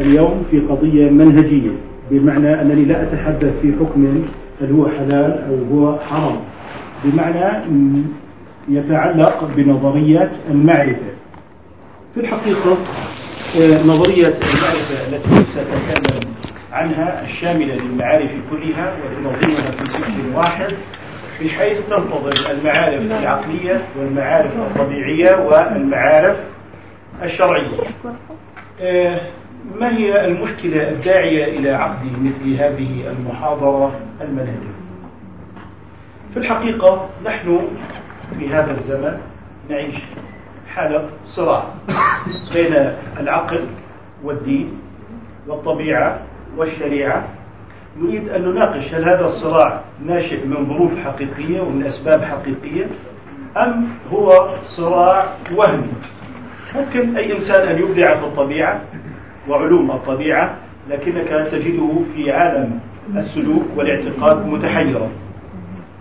اليوم في قضية منهجية بمعنى أنني لا أتحدث في حكم هل هو حلال أو هو حرام بمعنى يتعلق بنظريات المعرفة. في الحقيقة آه، نظرية المعرفة التي سأتكلم عنها الشاملة للمعارف كلها وتنظمها في سجل واحد بحيث تنتظم المعارف العقلية والمعارف الطبيعية والمعارف الشرعية. آه، ما هي المشكلة الداعية إلى عقد مثل هذه المحاضرة المنهجية في الحقيقة نحن في هذا الزمن نعيش حالة صراع بين العقل والدين والطبيعة والشريعة. نريد أن نناقش هل هذا الصراع ناشئ من ظروف حقيقية ومن أسباب حقيقية أم هو صراع وهمي؟ ممكن أي إنسان أن يبدع في الطبيعة وعلوم الطبيعة لكنك تجده في عالم السلوك والاعتقاد متحيرا.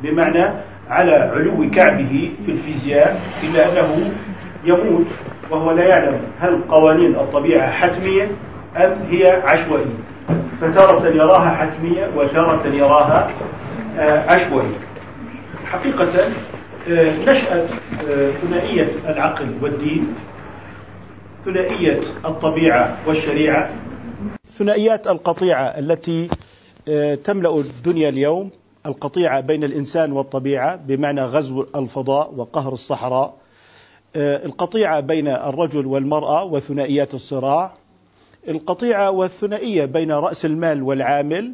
بمعنى على علو كعبه في الفيزياء إلا أنه يموت وهو لا يعلم هل قوانين الطبيعة حتمية أم هي عشوائية. فتارة يراها حتمية وتارة يراها آه، عشوائية. حقيقة آه، نشأة آه، ثنائية العقل والدين ثنائية الطبيعة والشريعة. ثنائيات القطيعة التي تملأ الدنيا اليوم القطيعة بين الإنسان والطبيعة بمعنى غزو الفضاء وقهر الصحراء. القطيعة بين الرجل والمرأة وثنائيات الصراع. القطيعة والثنائية بين رأس المال والعامل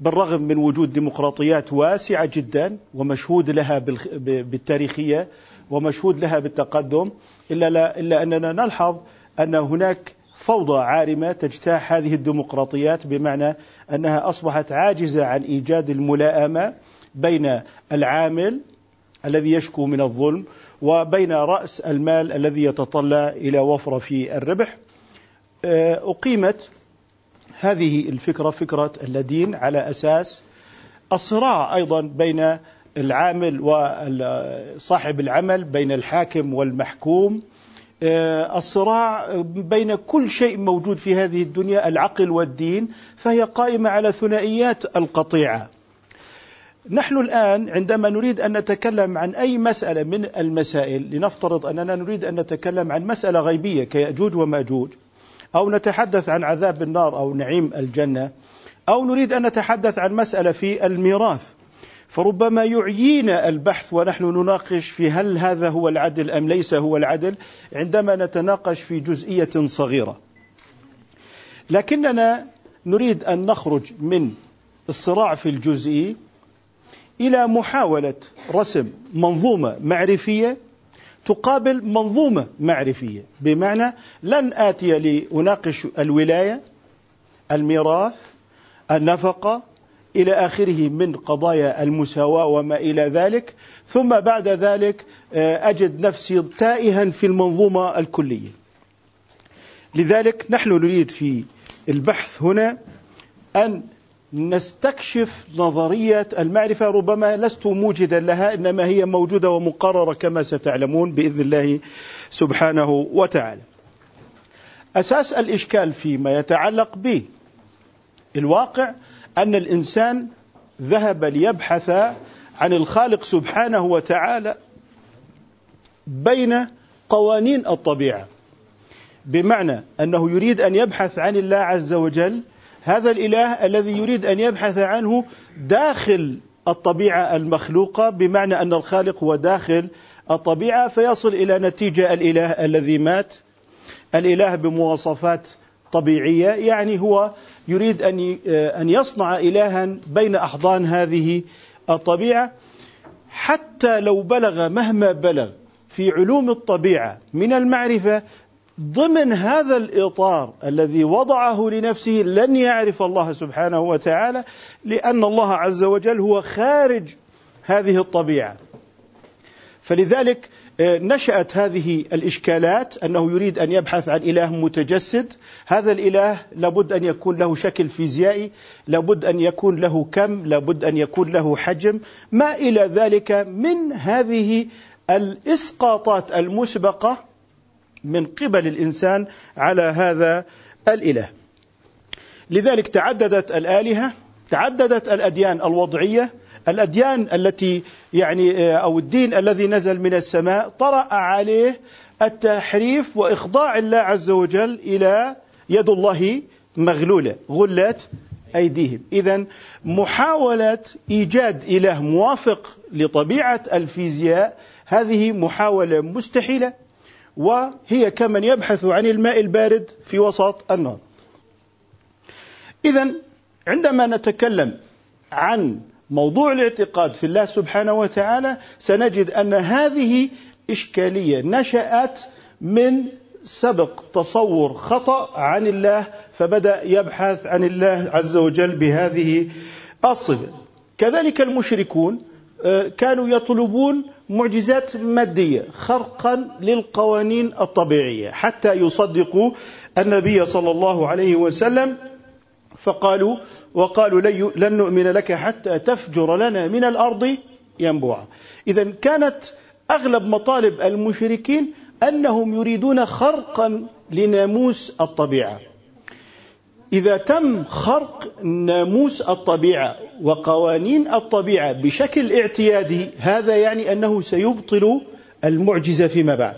بالرغم من وجود ديمقراطيات واسعة جدا ومشهود لها بالتاريخية ومشهود لها بالتقدم إلا, لا إلا أننا نلحظ أن هناك فوضى عارمة تجتاح هذه الديمقراطيات بمعنى أنها أصبحت عاجزة عن إيجاد الملائمة بين العامل الذي يشكو من الظلم وبين رأس المال الذي يتطلع إلى وفرة في الربح. آه، أقيمت هذه الفكرة فكرة اللدين على أساس الصراع أيضا بين العامل وصاحب العمل بين الحاكم والمحكوم. الصراع بين كل شيء موجود في هذه الدنيا العقل والدين فهي قائمة على ثنائيات القطيعة. نحن الآن عندما نريد أن نتكلم عن أي مسألة من المسائل لنفترض أننا نريد أن نتكلم عن مسألة غيبية كيأجوج ومأجوج أو نتحدث عن عذاب النار أو نعيم الجنة أو نريد أن نتحدث عن مسألة في الميراث. فربما يعيينا البحث ونحن نناقش في هل هذا هو العدل أم ليس هو العدل عندما نتناقش في جزئية صغيرة. لكننا نريد أن نخرج من الصراع في الجزئي إلى محاولة رسم منظومة معرفية تقابل منظومة معرفية. بمعنى لن آتي لأناقش الولاية الميراث النفقة إلى آخره من قضايا المساواة وما إلى ذلك. ثم بعد ذلك آه، أجد نفسي تائها في المنظومة الكلية. لذلك نحن نريد في البحث هنا أن نستكشف نظرية المعرفة. ربما لست موجدا لها إنما هي موجودة ومقررة كما ستعلمون بإذن الله سبحانه وتعالى. أساس الإشكال فيما يتعلق به الواقع أن الإنسان ذهب ليبحث عن الخالق سبحانه وتعالى بين قوانين الطبيعة. بمعنى أنه يريد أن يبحث عن الله عز وجل هذا الإله الذي يريد أن يبحث عنه داخل الطبيعة المخلوقة بمعنى أن الخالق هو داخل الطبيعة فيصل إلى نتيجة الإله الذي مات. الإله بمواصفات طبيعية يعني هو يريد أن أن يصنع الها بين أحضان هذه الطبيعة. حتى لو بلغ مهما بلغ في علوم الطبيعة من المعرفة ضمن هذا الإطار الذي وضعه لنفسه لن يعرف الله سبحانه وتعالى لأن الله عز وجل هو خارج هذه الطبيعة. فلذلك آه، نشأت هذه الإشكالات أنه يريد أن يبحث عن إله متجسد هذا الإله لابد أن يكون له شكل فيزيائي لابد أن يكون له كم لابد أن يكون له حجم ما إلى ذلك من هذه الإسقاطات المسبقة من قبل الإنسان على هذا الإله. لذلك تعددت الآلهة تعددت الأديان الوضعية الأديان التي يعني أو الدين الذي نزل من السماء طرأ عليه التحريف وإخضاع الله عز وجل إلى يد الله مغلولة غلت أيديهم. إذا محاولة إيجاد إله موافق لطبيعة الفيزياء هذه محاولة مستحيلة وهي كمن يبحث عن الماء البارد في وسط النار. إذا عندما نتكلم عن موضوع الاعتقاد في الله سبحانه وتعالى سنجد أن هذه إشكالية نشأت من سبق تصور خطأ عن الله فبدأ يبحث عن الله عز وجل بهذه الصفة. كذلك المشركون آه، كانوا يطلبون معجزات مادية خرقا للقوانين الطبيعية حتى يصدقوا النبي صلى الله عليه وسلم فقالوا وقالوا لن نؤمن لك حتى تفجر لنا من الأرض ينبوعا. إذا كانت أغلب مطالب المشركين أنهم يريدون خرقا لناموس الطبيعة. إذا تم خرق ناموس الطبيعة وقوانين الطبيعة بشكل اعتيادي هذا يعني أنه سيبطل المعجزة فيما بعد.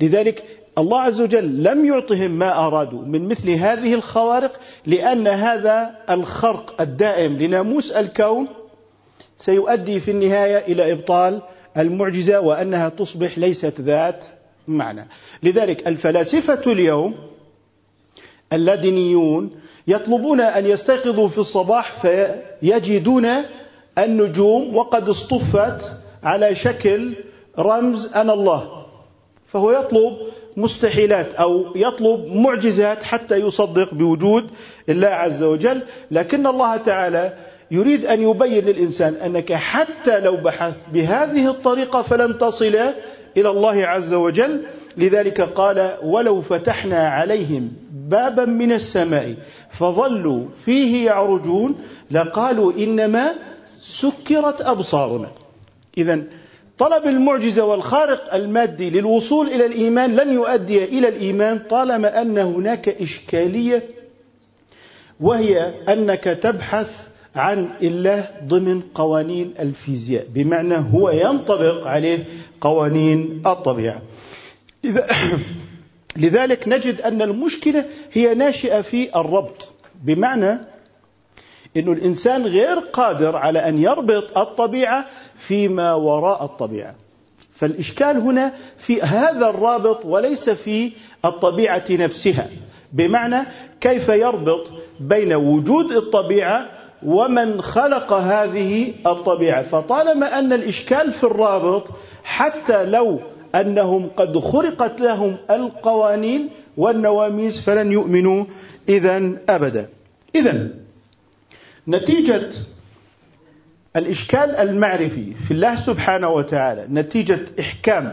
لذلك الله عز وجل لم يعطهم ما أرادوا من مثل هذه الخوارق لأن هذا الخرق الدائم لناموس الكون سيؤدي في النهاية إلى إبطال المعجزة وأنها تصبح ليست ذات معنى. لذلك الفلاسفة اليوم اللادينيون يطلبون أن يستيقظوا في الصباح فيجدون النجوم وقد اصطفت على شكل رمز أنا الله فهو يطلب مستحيلات أو يطلب معجزات حتى يصدق بوجود الله عز وجل. لكن الله تعالى يريد أن يبين للإنسان أنك حتى لو بحثت بهذه الطريقة فلن تصل إلى الله عز وجل. لذلك قال ولو فتحنا عليهم بابا من السماء فظلوا فيه يعرجون لقالوا إنما سكرت أبصارنا. إذا طلب المعجزة والخارق المادي للوصول إلى الإيمان لن يؤدي إلى الإيمان طالما أن هناك إشكالية وهي أنك تبحث عن الله ضمن قوانين الفيزياء بمعنى هو ينطبق عليه قوانين الطبيعة. لذلك نجد أن المشكلة هي ناشئة في الربط بمعنى أن الإنسان غير قادر على أن يربط الطبيعة فيما وراء الطبيعة. فالإشكال هنا في هذا الرابط وليس في الطبيعة نفسها. بمعنى كيف يربط بين وجود الطبيعة ومن خلق هذه الطبيعة. فطالما أن الإشكال في الرابط حتى لو أنهم قد خرقت لهم القوانين والنواميس فلن يؤمنوا إذا أبدا. إذا نتيجة الإشكال المعرفي في الله سبحانه وتعالى نتيجة إحكام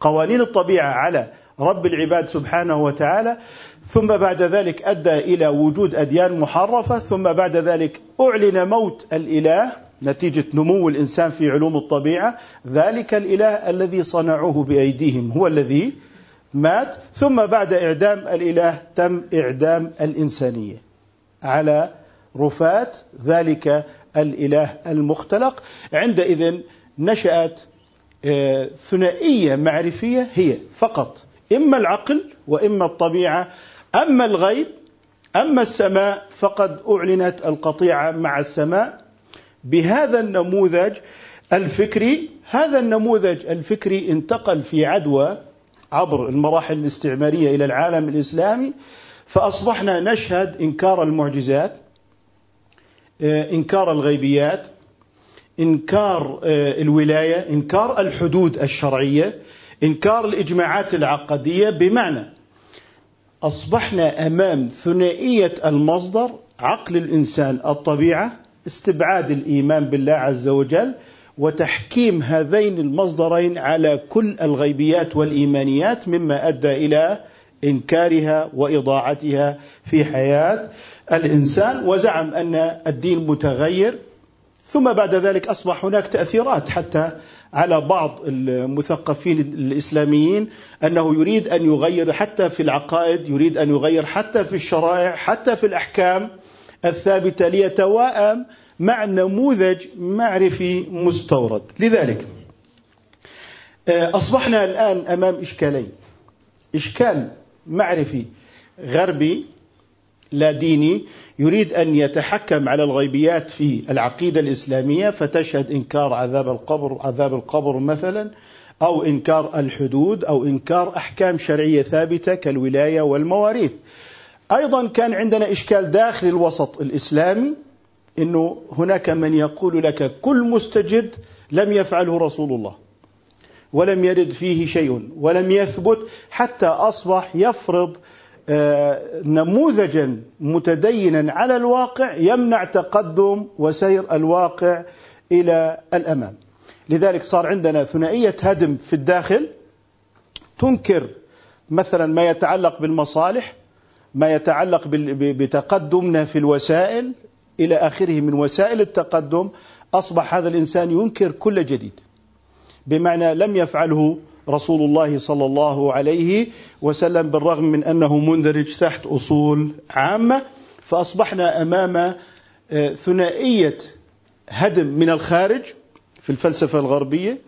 قوانين الطبيعة على رب العباد سبحانه وتعالى ثم بعد ذلك أدى إلى وجود أديان محرفة ثم بعد ذلك أعلن موت الإله نتيجة نمو الإنسان في علوم الطبيعة ذلك الإله الذي صنعوه بأيديهم هو الذي مات ثم بعد إعدام الإله تم إعدام الإنسانية على رفات ذلك الإله المختلق. عندئذ نشأت آه، ثنائية معرفية هي فقط إما العقل وإما الطبيعة. أما الغيب أما السماء فقد أعلنت القطيعة مع السماء. بهذا النموذج الفكري هذا النموذج الفكري انتقل في عدوى عبر المراحل الاستعمارية إلى العالم الإسلامي فأصبحنا نشهد إنكار المعجزات. إنكار الغيبيات إنكار آه، الولاية إنكار الحدود الشرعية إنكار الإجماعات العقدية. بمعنى أصبحنا أمام ثنائية المصدر عقل الإنسان الطبيعة استبعاد الإيمان بالله عز وجل وتحكيم هذين المصدرين على كل الغيبيات والإيمانيات مما أدى إلى إنكارها وإضاعتها في حياة الإنسان وزعم أن الدين متغير ثم بعد ذلك أصبح هناك تأثيرات حتى على بعض المثقفين الإسلاميين أنه يريد أن يغير حتى في العقائد يريد أن يغير حتى في الشرائع حتى في الأحكام الثابتة ليتواءم مع نموذج معرفي مستورد. لذلك آه، أصبحنا الآن أمام إشكالين. إشكال معرفي غربي لا ديني يريد أن يتحكم على الغيبيات في العقيدة الإسلامية فتشهد إنكار عذاب القبر عذاب القبر مثلا أو إنكار الحدود أو إنكار أحكام شرعية ثابتة كالولاية والمواريث. أيضا كان عندنا إشكال داخل الوسط الإسلامي إنه هناك من يقول لك كل مستجد لم يفعله رسول الله. ولم يرد فيه شيء ولم يثبت حتى أصبح يفرض نموذجا متدينا على الواقع يمنع تقدم وسير الواقع إلى الأمام. لذلك صار عندنا ثنائية هدم في الداخل تنكر مثلا ما يتعلق بالمصالح ما يتعلق بتقدمنا في الوسائل إلى آخره من وسائل التقدم أصبح هذا الإنسان ينكر كل جديد. بمعنى لم يفعله رسول الله صلى الله عليه وسلم بالرغم من انه مندرج تحت اصول عامه فاصبحنا امام ثنائيه هدم من الخارج في الفلسفه الغربيه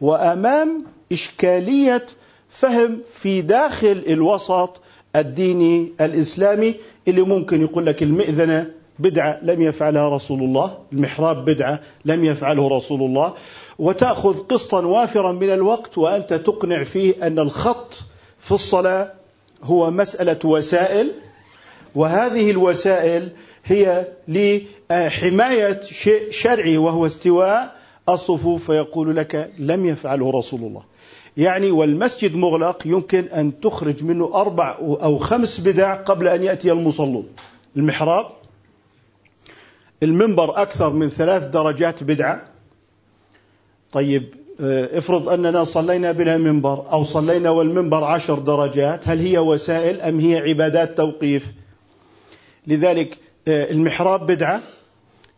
وامام اشكاليه فهم في داخل الوسط الديني الاسلامي اللي ممكن يقول لك المئذنه بدعة لم يفعلها رسول الله، المحراب بدعة لم يفعله رسول الله، وتأخذ قسطا وافرا من الوقت وأنت تقنع فيه أن الخط في الصلاة هو مسألة وسائل وهذه الوسائل هي لحماية شيء شرعي وهو استواء الصفوف فيقول لك لم يفعله رسول الله. يعني والمسجد مغلق يمكن أن تخرج منه أربع أو خمس بدع قبل أن يأتي المصلون. المحراب المنبر أكثر من ثلاث درجات بدعة. طيب آه، افرض أننا صلينا بلا منبر أو صلينا والمنبر عشر درجات هل هي وسائل أم هي عبادات توقيف؟ لذلك آه، المحراب بدعة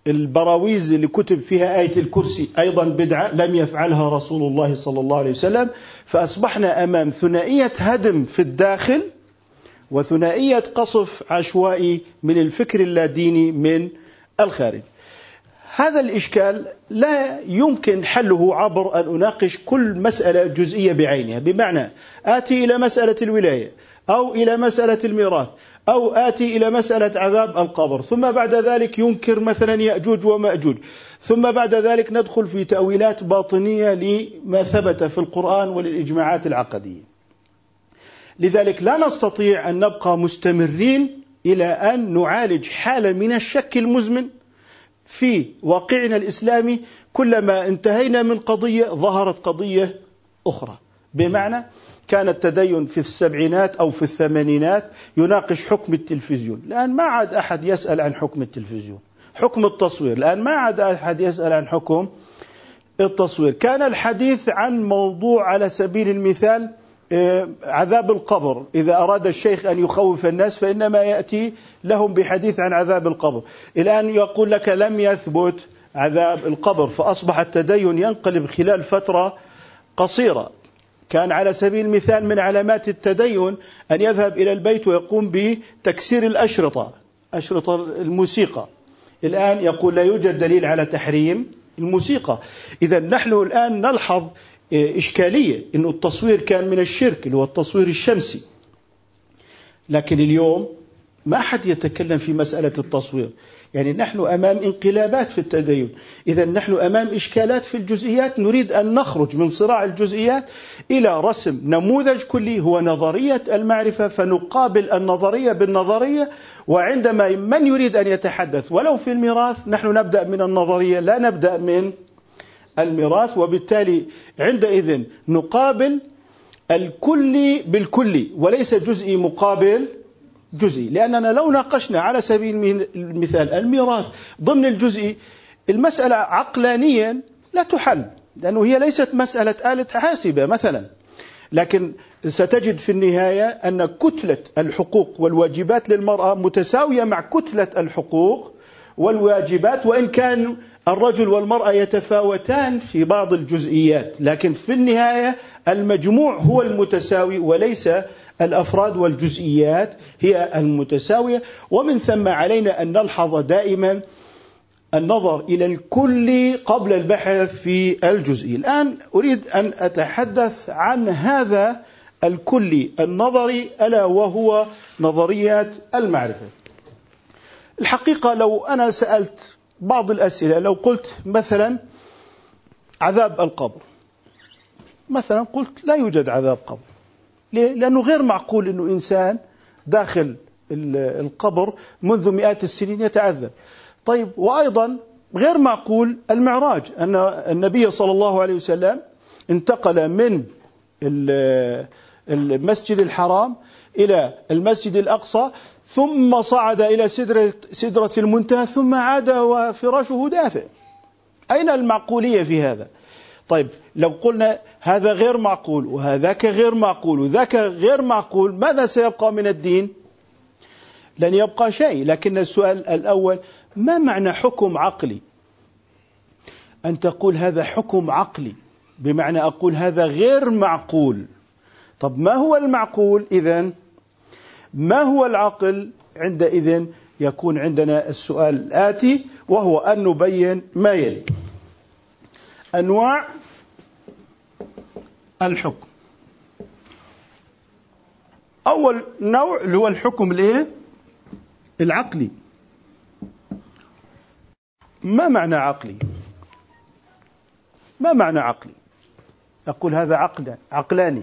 البراويز اللي كتب فيها آية الكرسي أيضا بدعة لم يفعلها رسول الله صلى الله عليه وسلم. فأصبحنا أمام ثنائية هدم في الداخل وثنائية قصف عشوائي من الفكر اللاديني من الخارج. هذا الإشكال لا يمكن حله عبر أن أناقش كل مسألة جزئية بعينها. بمعنى آتي إلى مسألة الولاية أو إلى مسألة الميراث أو آتي إلى مسألة عذاب القبر. ثم بعد ذلك ينكر مثلا يأجوج ومأجوج. ثم بعد ذلك ندخل في تأويلات باطنية لما ثبت في القرآن وللإجماعات العقدية. لذلك لا نستطيع أن نبقى مستمرين إلى أن نعالج حالة من الشك المزمن في واقعنا الإسلامي كلما انتهينا من قضية ظهرت قضية أخرى. بمعنى كان التدين في السبعينات أو في الثمانينات يناقش حكم التلفزيون. الآن ما عاد أحد يسأل عن حكم التلفزيون. حكم التصوير. الآن ما عاد أحد يسأل عن حكم التصوير. كان الحديث عن موضوع على سبيل المثال عذاب القبر. إذا أراد الشيخ أن يخوف الناس فإنما يأتي لهم بحديث عن عذاب القبر. الآن يقول لك لم يثبت عذاب القبر فأصبح التدين ينقلب خلال فترة قصيرة. كان على سبيل المثال من علامات التدين أن يذهب إلى البيت ويقوم بتكسير الأشرطة أشرطة الموسيقى. الآن يقول لا يوجد دليل على تحريم الموسيقى. إذا نحن الآن نلحظ إشكالية أنه التصوير كان من الشرك اللي هو التصوير الشمسي. لكن اليوم ما أحد يتكلم في مسألة التصوير. يعني نحن أمام انقلابات في التدين. إذا نحن أمام إشكالات في الجزئيات. نريد أن نخرج من صراع الجزئيات إلى رسم نموذج كلي هو نظرية المعرفة. فنقابل النظرية بالنظرية. وعندما من يريد أن يتحدث ولو في الميراث نحن نبدأ من النظرية لا نبدأ من الميراث وبالتالي عندئذ نقابل الكلي بالكلي وليس جزئي مقابل جزئي لأننا لو ناقشنا على سبيل المثال الميراث ضمن الجزئي المسألة عقلانيا لا تحل لأنه هي ليست مسألة آلة حاسبة مثلا. لكن ستجد في النهاية أن كتلة الحقوق والواجبات للمرأة متساوية مع كتلة الحقوق والواجبات وإن كان الرجل والمرأة يتفاوتان في بعض الجزئيات. لكن في النهاية المجموع هو المتساوي وليس الأفراد والجزئيات هي المتساوية. ومن ثم علينا أن نلحظ دائما النظر إلى الكل قبل البحث في الجزئي. الآن أريد أن أتحدث عن هذا الكلي النظري ألا وهو نظريات المعرفة. الحقيقة لو أنا سألت بعض الأسئلة لو قلت مثلا عذاب القبر مثلا قلت لا يوجد عذاب قبر ليه؟ لأنه غير معقول أنه إنسان داخل القبر منذ مئات السنين يتعذب طيب وأيضا غير معقول المعراج أن النبي صلى الله عليه وسلم انتقل من المسجد الحرام إلى المسجد الأقصى ثم صعد إلى سدرة, سدرة المنتهى ثم عاد وفراشه دافئ. أين المعقولية في هذا؟ طيب لو قلنا هذا غير معقول وهذاك غير معقول وذاك غير معقول ماذا سيبقى من الدين؟ لن يبقى شيء. لكن السؤال الأول ما معنى حكم عقلي؟ أن تقول هذا حكم عقلي بمعنى أقول هذا غير معقول. طب ما هو المعقول إذا ما هو العقل عندئذ يكون عندنا السؤال الآتي وهو أن نبين ما يلي أنواع الحكم أول نوع اللي هو الحكم الإيه؟ العقلي ما معنى عقلي؟ ما معنى عقلي؟ أقول هذا عقل عقلاني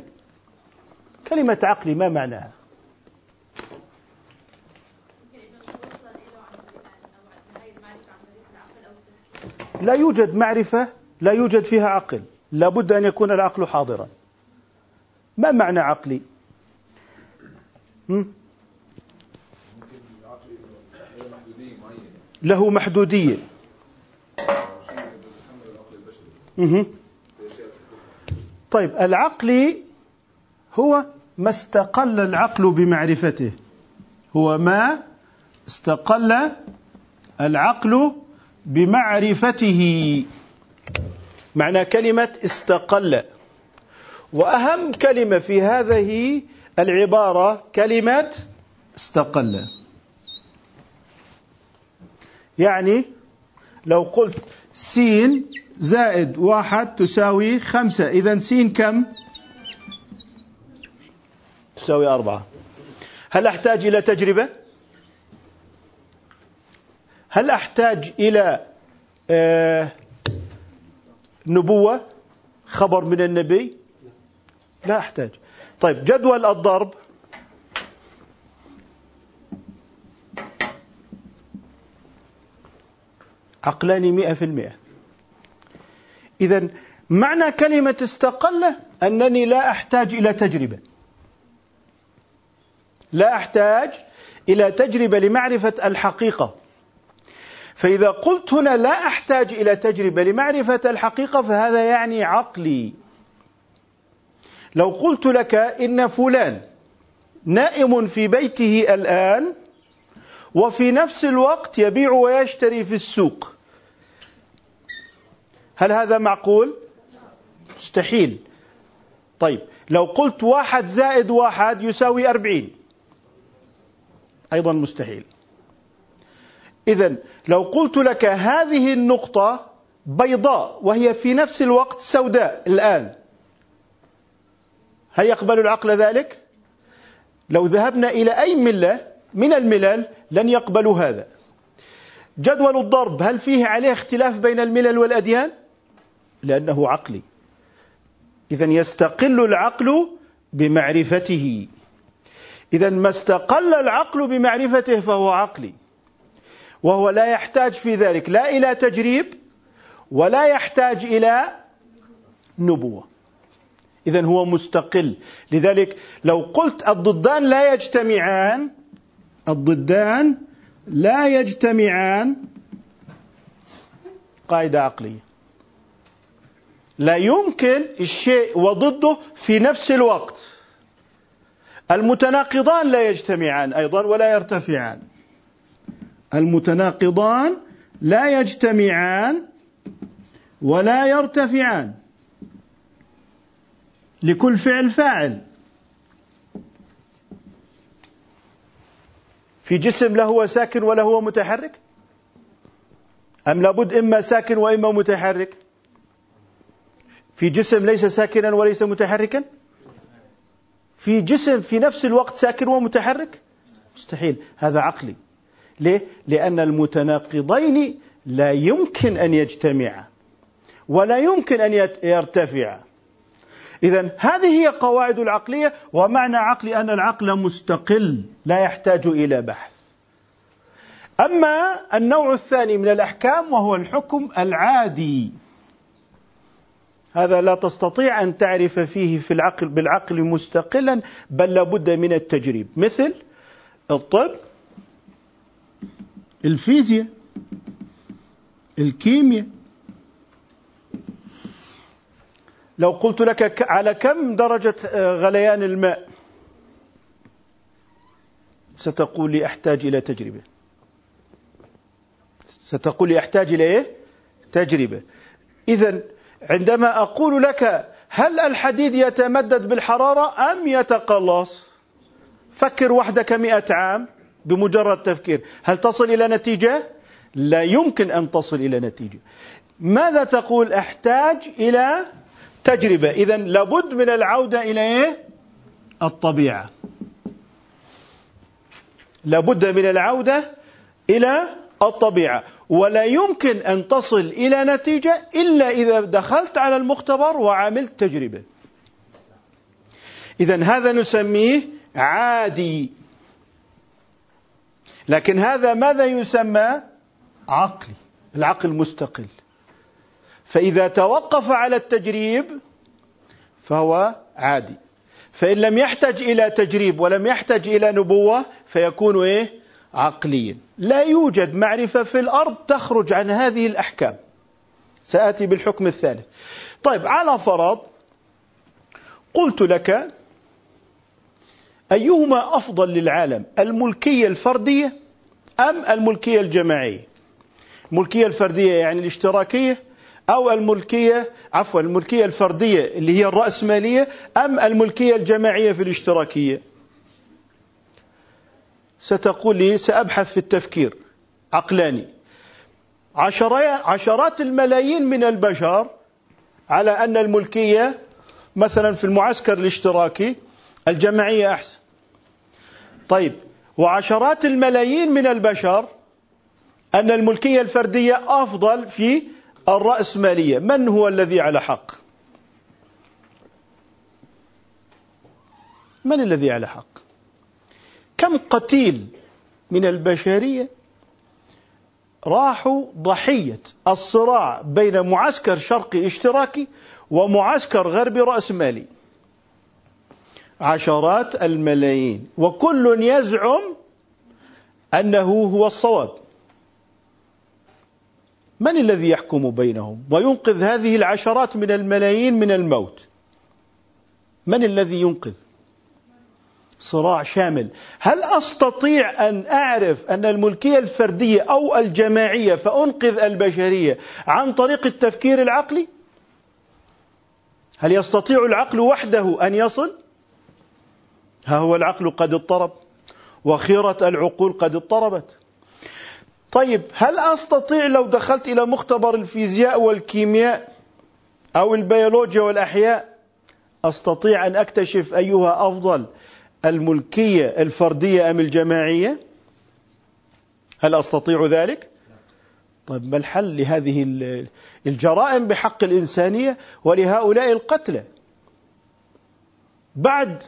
كلمة عقلي ما معناها؟ لا يوجد معرفة لا يوجد فيها عقل. لابد أن يكون العقل حاضرا. ما معنى عقلي؟ له محدودية. طيب العقلي هو ما استقل العقل بمعرفته. هو ما استقل العقل بمعرفته. معنى كلمة استقل. وأهم كلمة في هذه العبارة كلمة استقل. يعني لو قلت سين زائد واحد تساوي خمسة إذا سين كم؟ تساوي أربعة. هل أحتاج إلى تجربة؟ هل أحتاج إلى آه نبوة خبر من النبي؟ لا أحتاج. طيب جدول الضرب. عقلاني مئة في المئة. إذا معنى كلمة استقل أنني لا أحتاج إلى تجربة. لا أحتاج إلى تجربة لمعرفة الحقيقة. فإذا قلت هنا لا أحتاج إلى تجربة لمعرفة الحقيقة فهذا يعني عقلي. لو قلت لك إن فلان نائم في بيته الآن وفي نفس الوقت يبيع ويشتري في السوق هل هذا معقول؟ مستحيل. طيب لو قلت واحد زائد واحد يساوي أربعين أيضا مستحيل. إذا لو قلت لك هذه النقطة بيضاء وهي في نفس الوقت سوداء الآن هل يقبل العقل ذلك؟ لو ذهبنا إلى أي ملة من الملل لن يقبلوا هذا جدول الضرب هل فيه عليه اختلاف بين الملل والأديان؟ لأنه عقلي إذا يستقل العقل بمعرفته إذا ما استقل العقل بمعرفته فهو عقلي وهو لا يحتاج في ذلك لا إلى تجريب ولا يحتاج إلى نبوة. إذا هو مستقل. لذلك لو قلت الضدان لا يجتمعان الضدان لا يجتمعان قاعدة عقلية. لا يمكن الشيء وضده في نفس الوقت. المتناقضان لا يجتمعان أيضا ولا يرتفعان. المتناقضان لا يجتمعان ولا يرتفعان. لكل فعل فاعل. في جسم لا هو ساكن ولا هو متحرك أم لابد إما ساكن وإما متحرك؟ في جسم ليس ساكنا وليس متحركا؟ في جسم في نفس الوقت ساكن ومتحرك؟ مستحيل. هذا عقلي. ليه؟ لأن المتناقضين لا يمكن أن يجتمعا ولا يمكن أن يرتفعا. إذا هذه هي قواعد العقلية ومعنى عقلي أن العقل مستقل لا يحتاج إلى بحث. أما النوع الثاني من الأحكام وهو الحكم العادي. هذا لا تستطيع أن تعرف فيه في العقل بالعقل مستقلا بل لابد من التجريب. مثل الطب الفيزياء الكيمياء. لو قلت لك على كم درجة آه، غليان الماء؟ ستقول لي أحتاج إلى تجربة. ستقول لي أحتاج إلى إيه؟ تجربة. إذا عندما أقول لك هل الحديد يتمدد بالحرارة أم يتقلص فكر وحدك مئة عام. بمجرد تفكير. هل تصل إلى نتيجة؟ لا يمكن أن تصل إلى نتيجة. ماذا تقول؟ أحتاج إلى تجربة. إذا لابد من العودة إلى إيه؟ الطبيعة. لابد من العودة إلى الطبيعة. ولا يمكن أن تصل إلى نتيجة إلا إذا دخلت على المختبر وعملت تجربة. إذا هذا نسميه عادي لكن هذا ماذا يسمى؟ عقلي العقل مستقل. فإذا توقف على التجريب فهو عادي. فإن لم يحتج إلى تجريب ولم يحتج إلى نبوة فيكون إيه؟ عقليا. لا يوجد معرفة في الأرض تخرج عن هذه الأحكام. سآتي بالحكم الثالث. طيب على فرض قلت لك أيهما أفضل للعالم الملكية الفردية أم الملكية الجماعية؟ الملكية الفردية يعني الاشتراكية أو الملكية عفوا الملكية الفردية اللي هي الرأسمالية أم الملكية الجماعية في الاشتراكية؟ ستقول لي سأبحث في التفكير عقلاني. عشرات الملايين من البشر على أن الملكية مثلا في المعسكر الاشتراكي الجماعية أحسن. طيب وعشرات الملايين من البشر أن الملكية الفردية أفضل في الرأسمالية. من هو الذي على حق؟ من الذي على حق؟ كم قتيل من البشرية راحوا ضحية الصراع بين معسكر شرقي اشتراكي ومعسكر غربي رأسمالي؟ عشرات الملايين. وكل يزعم أنه هو الصواب. من الذي يحكم بينهم؟ وينقذ هذه العشرات من الملايين من الموت. من الذي ينقذ؟ صراع شامل. هل أستطيع أن أعرف أن الملكية الفردية أو الجماعية فأنقذ البشرية عن طريق التفكير العقلي؟ هل يستطيع العقل وحده أن يصل؟ ها هو العقل قد اضطرب وخيرة العقول قد اضطربت. طيب هل أستطيع لو دخلت إلى مختبر الفيزياء والكيمياء أو البيولوجيا والأحياء أستطيع أن أكتشف أيها أفضل الملكية الفردية أم الجماعية؟ هل أستطيع ذلك؟ طيب ما الحل لهذه الجرائم بحق الإنسانية ولهؤلاء القتلى؟ بعد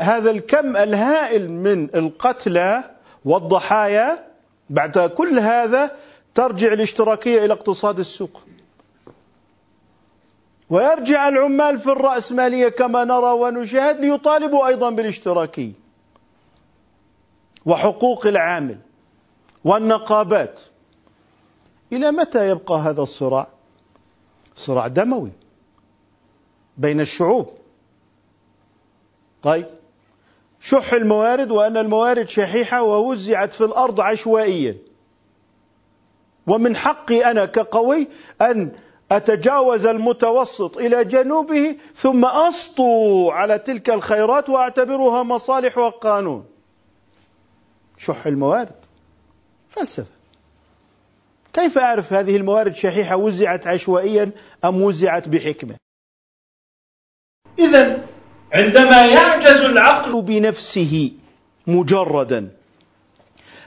هذا الكم الهائل من القتلى والضحايا بعد كل هذا ترجع الاشتراكية إلى اقتصاد السوق. ويرجع العمال في الرأسمالية كما نرى ونشاهد ليطالبوا أيضا بالاشتراكية وحقوق العامل والنقابات. إلى متى يبقى هذا الصراع؟ صراع دموي بين الشعوب. طيب. شح الموارد وأن الموارد شحيحة ووزعت في الأرض عشوائيا. ومن حقي أنا كقوي أن أتجاوز المتوسط إلى جنوبه ثم أسطو على تلك الخيرات وأعتبرها مصالح وقانون. شح الموارد. فلسفة. كيف أعرف هذه الموارد شحيحة وزعت عشوائيا أم وزعت بحكمة؟ إذا عندما يعجز العقل بنفسه مجردا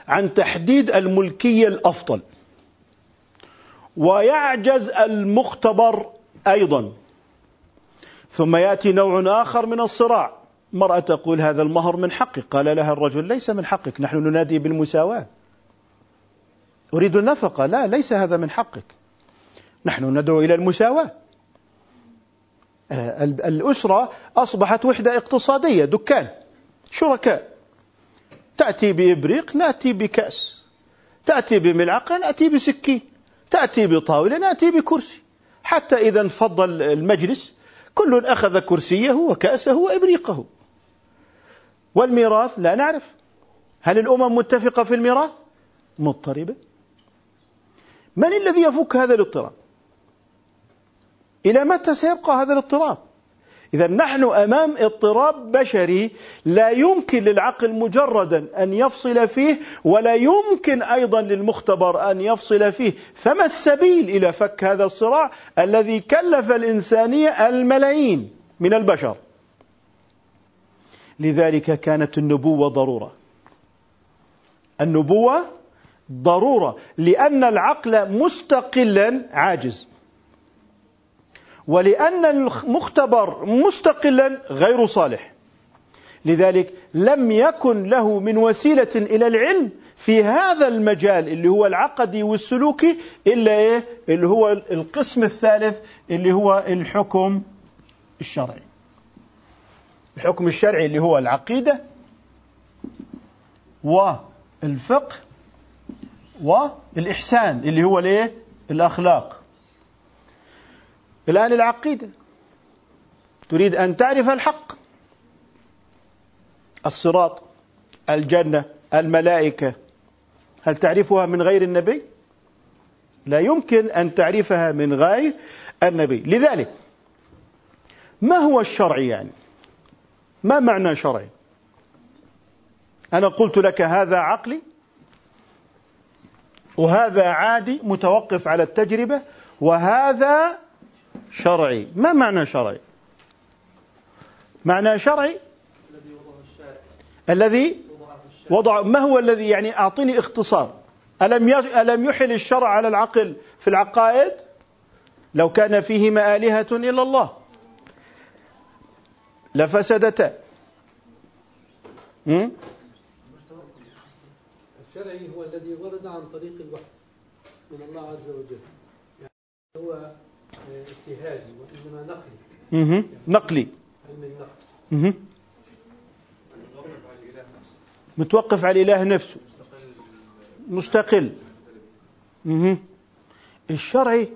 عن تحديد الملكية الأفضل ويعجز المختبر أيضا ثم يأتي نوع آخر من الصراع. مرأة تقول هذا المهر من حقك قال لها الرجل ليس من حقك نحن ننادي بالمساواة. أريد النفقة لا ليس هذا من حقك. نحن ندعو إلى المساواة. الأسرة أصبحت وحدة اقتصادية دكان شركاء. تأتي بإبريق نأتي بكأس. تأتي بملعقة نأتي بسكين. تأتي بطاولة نأتي بكرسي. حتى إذا انفض المجلس كل أخذ كرسيه وكأسه وإبريقه. والميراث لا نعرف. هل الأمم متفقة في الميراث؟ مضطربة. من الذي يفك هذا الاضطراب؟ إلى متى سيبقى هذا الاضطراب؟ إذا نحن أمام اضطراب بشري لا يمكن للعقل مجردا أن يفصل فيه ولا يمكن أيضا للمختبر أن يفصل فيه. فما السبيل إلى فك هذا الصراع الذي كلف الإنسانية الملايين من البشر؟ لذلك كانت النبوة ضرورة. النبوة ضرورة لأن العقل مستقلا عاجز. ولأن المختبر مستقلا غير صالح. لذلك لم يكن له من وسيلة إلى العلم في هذا المجال اللي هو العقدي والسلوكي إلا إيه؟ اللي هو القسم الثالث اللي هو الحكم الشرعي. الحكم الشرعي اللي هو العقيدة والفقه والإحسان اللي هو الإيه؟ الأخلاق. الآن العقيدة. تريد أن تعرف الحق. الصراط الجنة الملائكة. هل تعرفها من غير النبي؟ لا يمكن أن تعرفها من غير النبي. لذلك ما هو الشرع يعني؟ ما معنى شرعي؟ أنا قلت لك هذا عقلي وهذا عادي متوقف على التجربة وهذا شرعي. ما معنى شرعي؟ معنى شرعي الذي وضع ما هو الذي يعني أعطيني اختصار؟ ألم ألم يحل الشرع على العقل في العقائد؟ لو كان فيهما آلهة إلا الله. لفسدتا. الشرعي هو الذي ورد عن طريق الوحي من الله عز وجل. يعني هو اجتهادي وإنما نقلي. نقلي. علم النقل. متوقف على الإله نفسه. مستقل. مستقل الشرعي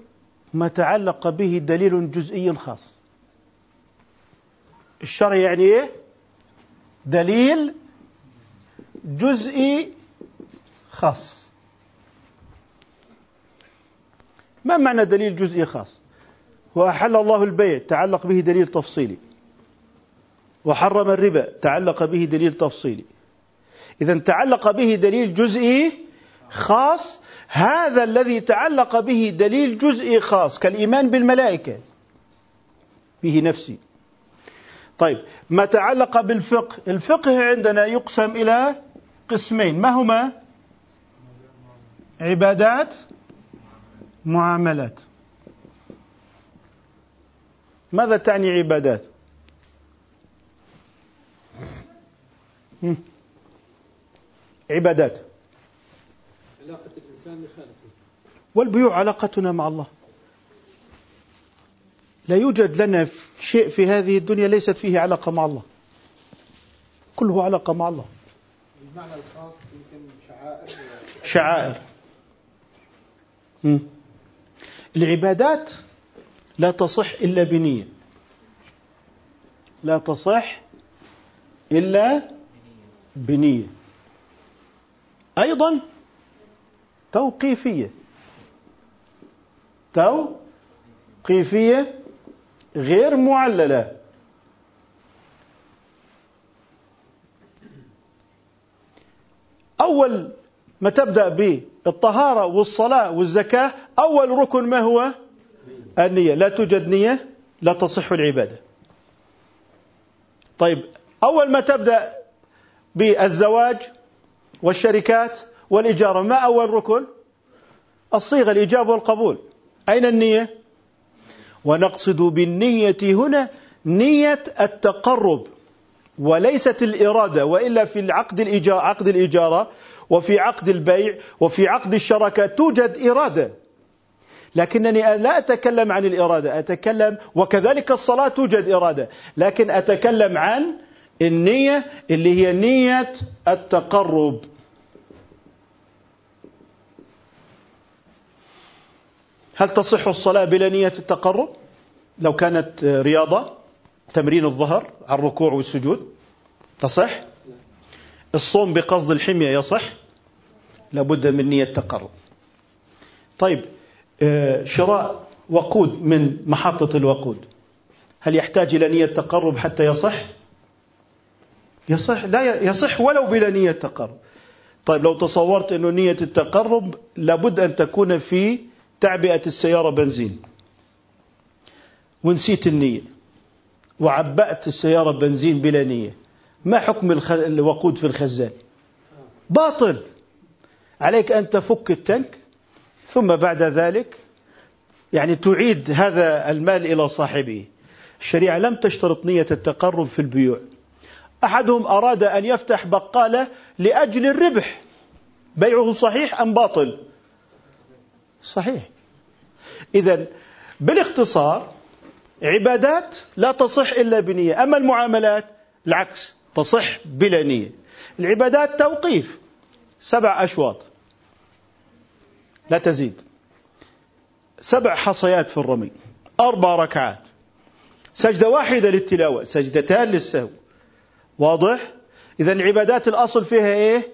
ما تعلق به دليل جزئي خاص. الشرع يعني إيه؟ دليل جزئي خاص. ما معنى دليل جزئي خاص؟ وأحل الله البيع تعلق به دليل تفصيلي. وحرم الربا تعلق به دليل تفصيلي. إذا تعلق به دليل جزئي خاص هذا الذي تعلق به دليل جزئي خاص كالإيمان بالملائكة. به نفسي. طيب ما تعلق بالفقه؟ الفقه عندنا يقسم إلى قسمين. ما هما؟ عبادات معاملات. ماذا تعني عبادات؟ عبادات. علاقة الإنسان بخالقه. والبيوع علاقتنا مع الله. لا يوجد لنا شيء في هذه الدنيا ليست فيه علاقة مع الله. كله علاقة مع الله. المعنى الخاص يمكن شعائر. شعائر. العبادات لا تصح إلا بنية. لا تصح إلا بنية. أيضا توقيفية. توقيفية غير معللة. أول ما تبدأ بالطهارة والصلاة والزكاة أول ركن ما هو؟ النية. لا توجد نية لا تصح العبادة. طيب أول ما تبدأ بالزواج والشركات والإجارة ما أول ركن؟ الصيغة الإجابة والقبول. أين النية؟ ونقصد بالنية هنا نية التقرب وليست الإرادة وإلا في العقد الإجارة عقد الإجارة وفي عقد البيع وفي عقد الشراكة توجد إرادة. لكنني لا أتكلم عن الإرادة أتكلم وكذلك الصلاة توجد إرادة لكن أتكلم عن النية اللي هي نية التقرب. هل تصح الصلاة بلا نية التقرب؟ لو كانت رياضة تمرين الظهر على الركوع والسجود تصح؟ الصوم بقصد الحمية يصح؟ لابد من نية تقرب طيب شراء وقود من محطة الوقود. هل يحتاج إلى نية تقرب حتى يصح؟ يصح لا يصح ولو بلا نية تقرب. طيب لو تصورت أنه نية التقرب لابد أن تكون في تعبئة السيارة بنزين. ونسيت النية. وعبأت السيارة بنزين بلا نية. ما حكم الوقود في الخزان؟ باطل. عليك أن تفك التنك ثم بعد ذلك يعني تعيد هذا المال إلى صاحبه. الشريعة لم تشترط نية التقرب في البيوع. أحدهم أراد أن يفتح بقالة لأجل الربح. بيعه صحيح أم باطل؟ صحيح. إذا بالاختصار عبادات لا تصح إلا بنية. أما المعاملات العكس تصح بلا نية. العبادات توقيف سبع أشواط. لا تزيد. سبع حصيات في الرمي أربع ركعات. سجدة واحدة للتلاوة سجدتان للسهو. واضح؟ إذا العبادات الأصل فيها إيه؟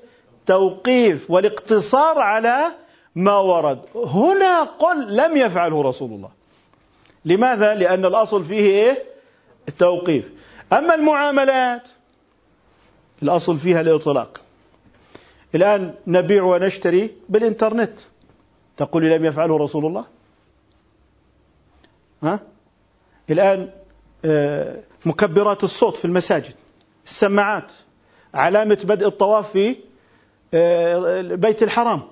توقيف والاقتصار على ما ورد. هنا قل لم يفعله رسول الله. لماذا؟ لأن الأصل فيه إيه؟ التوقيف. أما المعاملات الأصل فيها الإطلاق. الآن نبيع ونشتري بالإنترنت. تقول لم يفعله رسول الله؟ ها؟ الآن آه، مكبرات الصوت في المساجد السماعات علامة بدء الطواف في آه، بيت الحرام.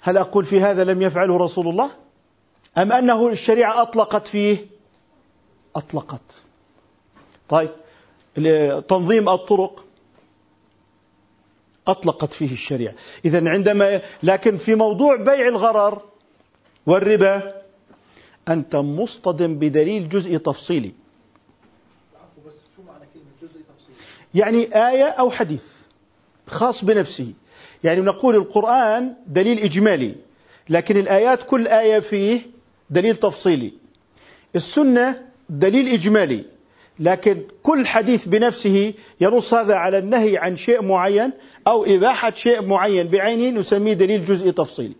هل أقول في هذا لم يفعله رسول الله؟ أم أنه الشريعة أطلقت فيه؟ أطلقت. طيب تنظيم الطرق أطلقت فيه الشريعة. إذا عندما لكن في موضوع بيع الغرر والربا أنت مصطدم بدليل جزئي تفصيلي. يعني آية أو حديث خاص بنفسه. يعني نقول القرآن دليل إجمالي لكن الآيات كل آية فيه دليل تفصيلي. السنة دليل إجمالي لكن كل حديث بنفسه ينص هذا على النهي عن شيء معين أو إباحة شيء معين بعينه نسميه دليل جزئي تفصيلي.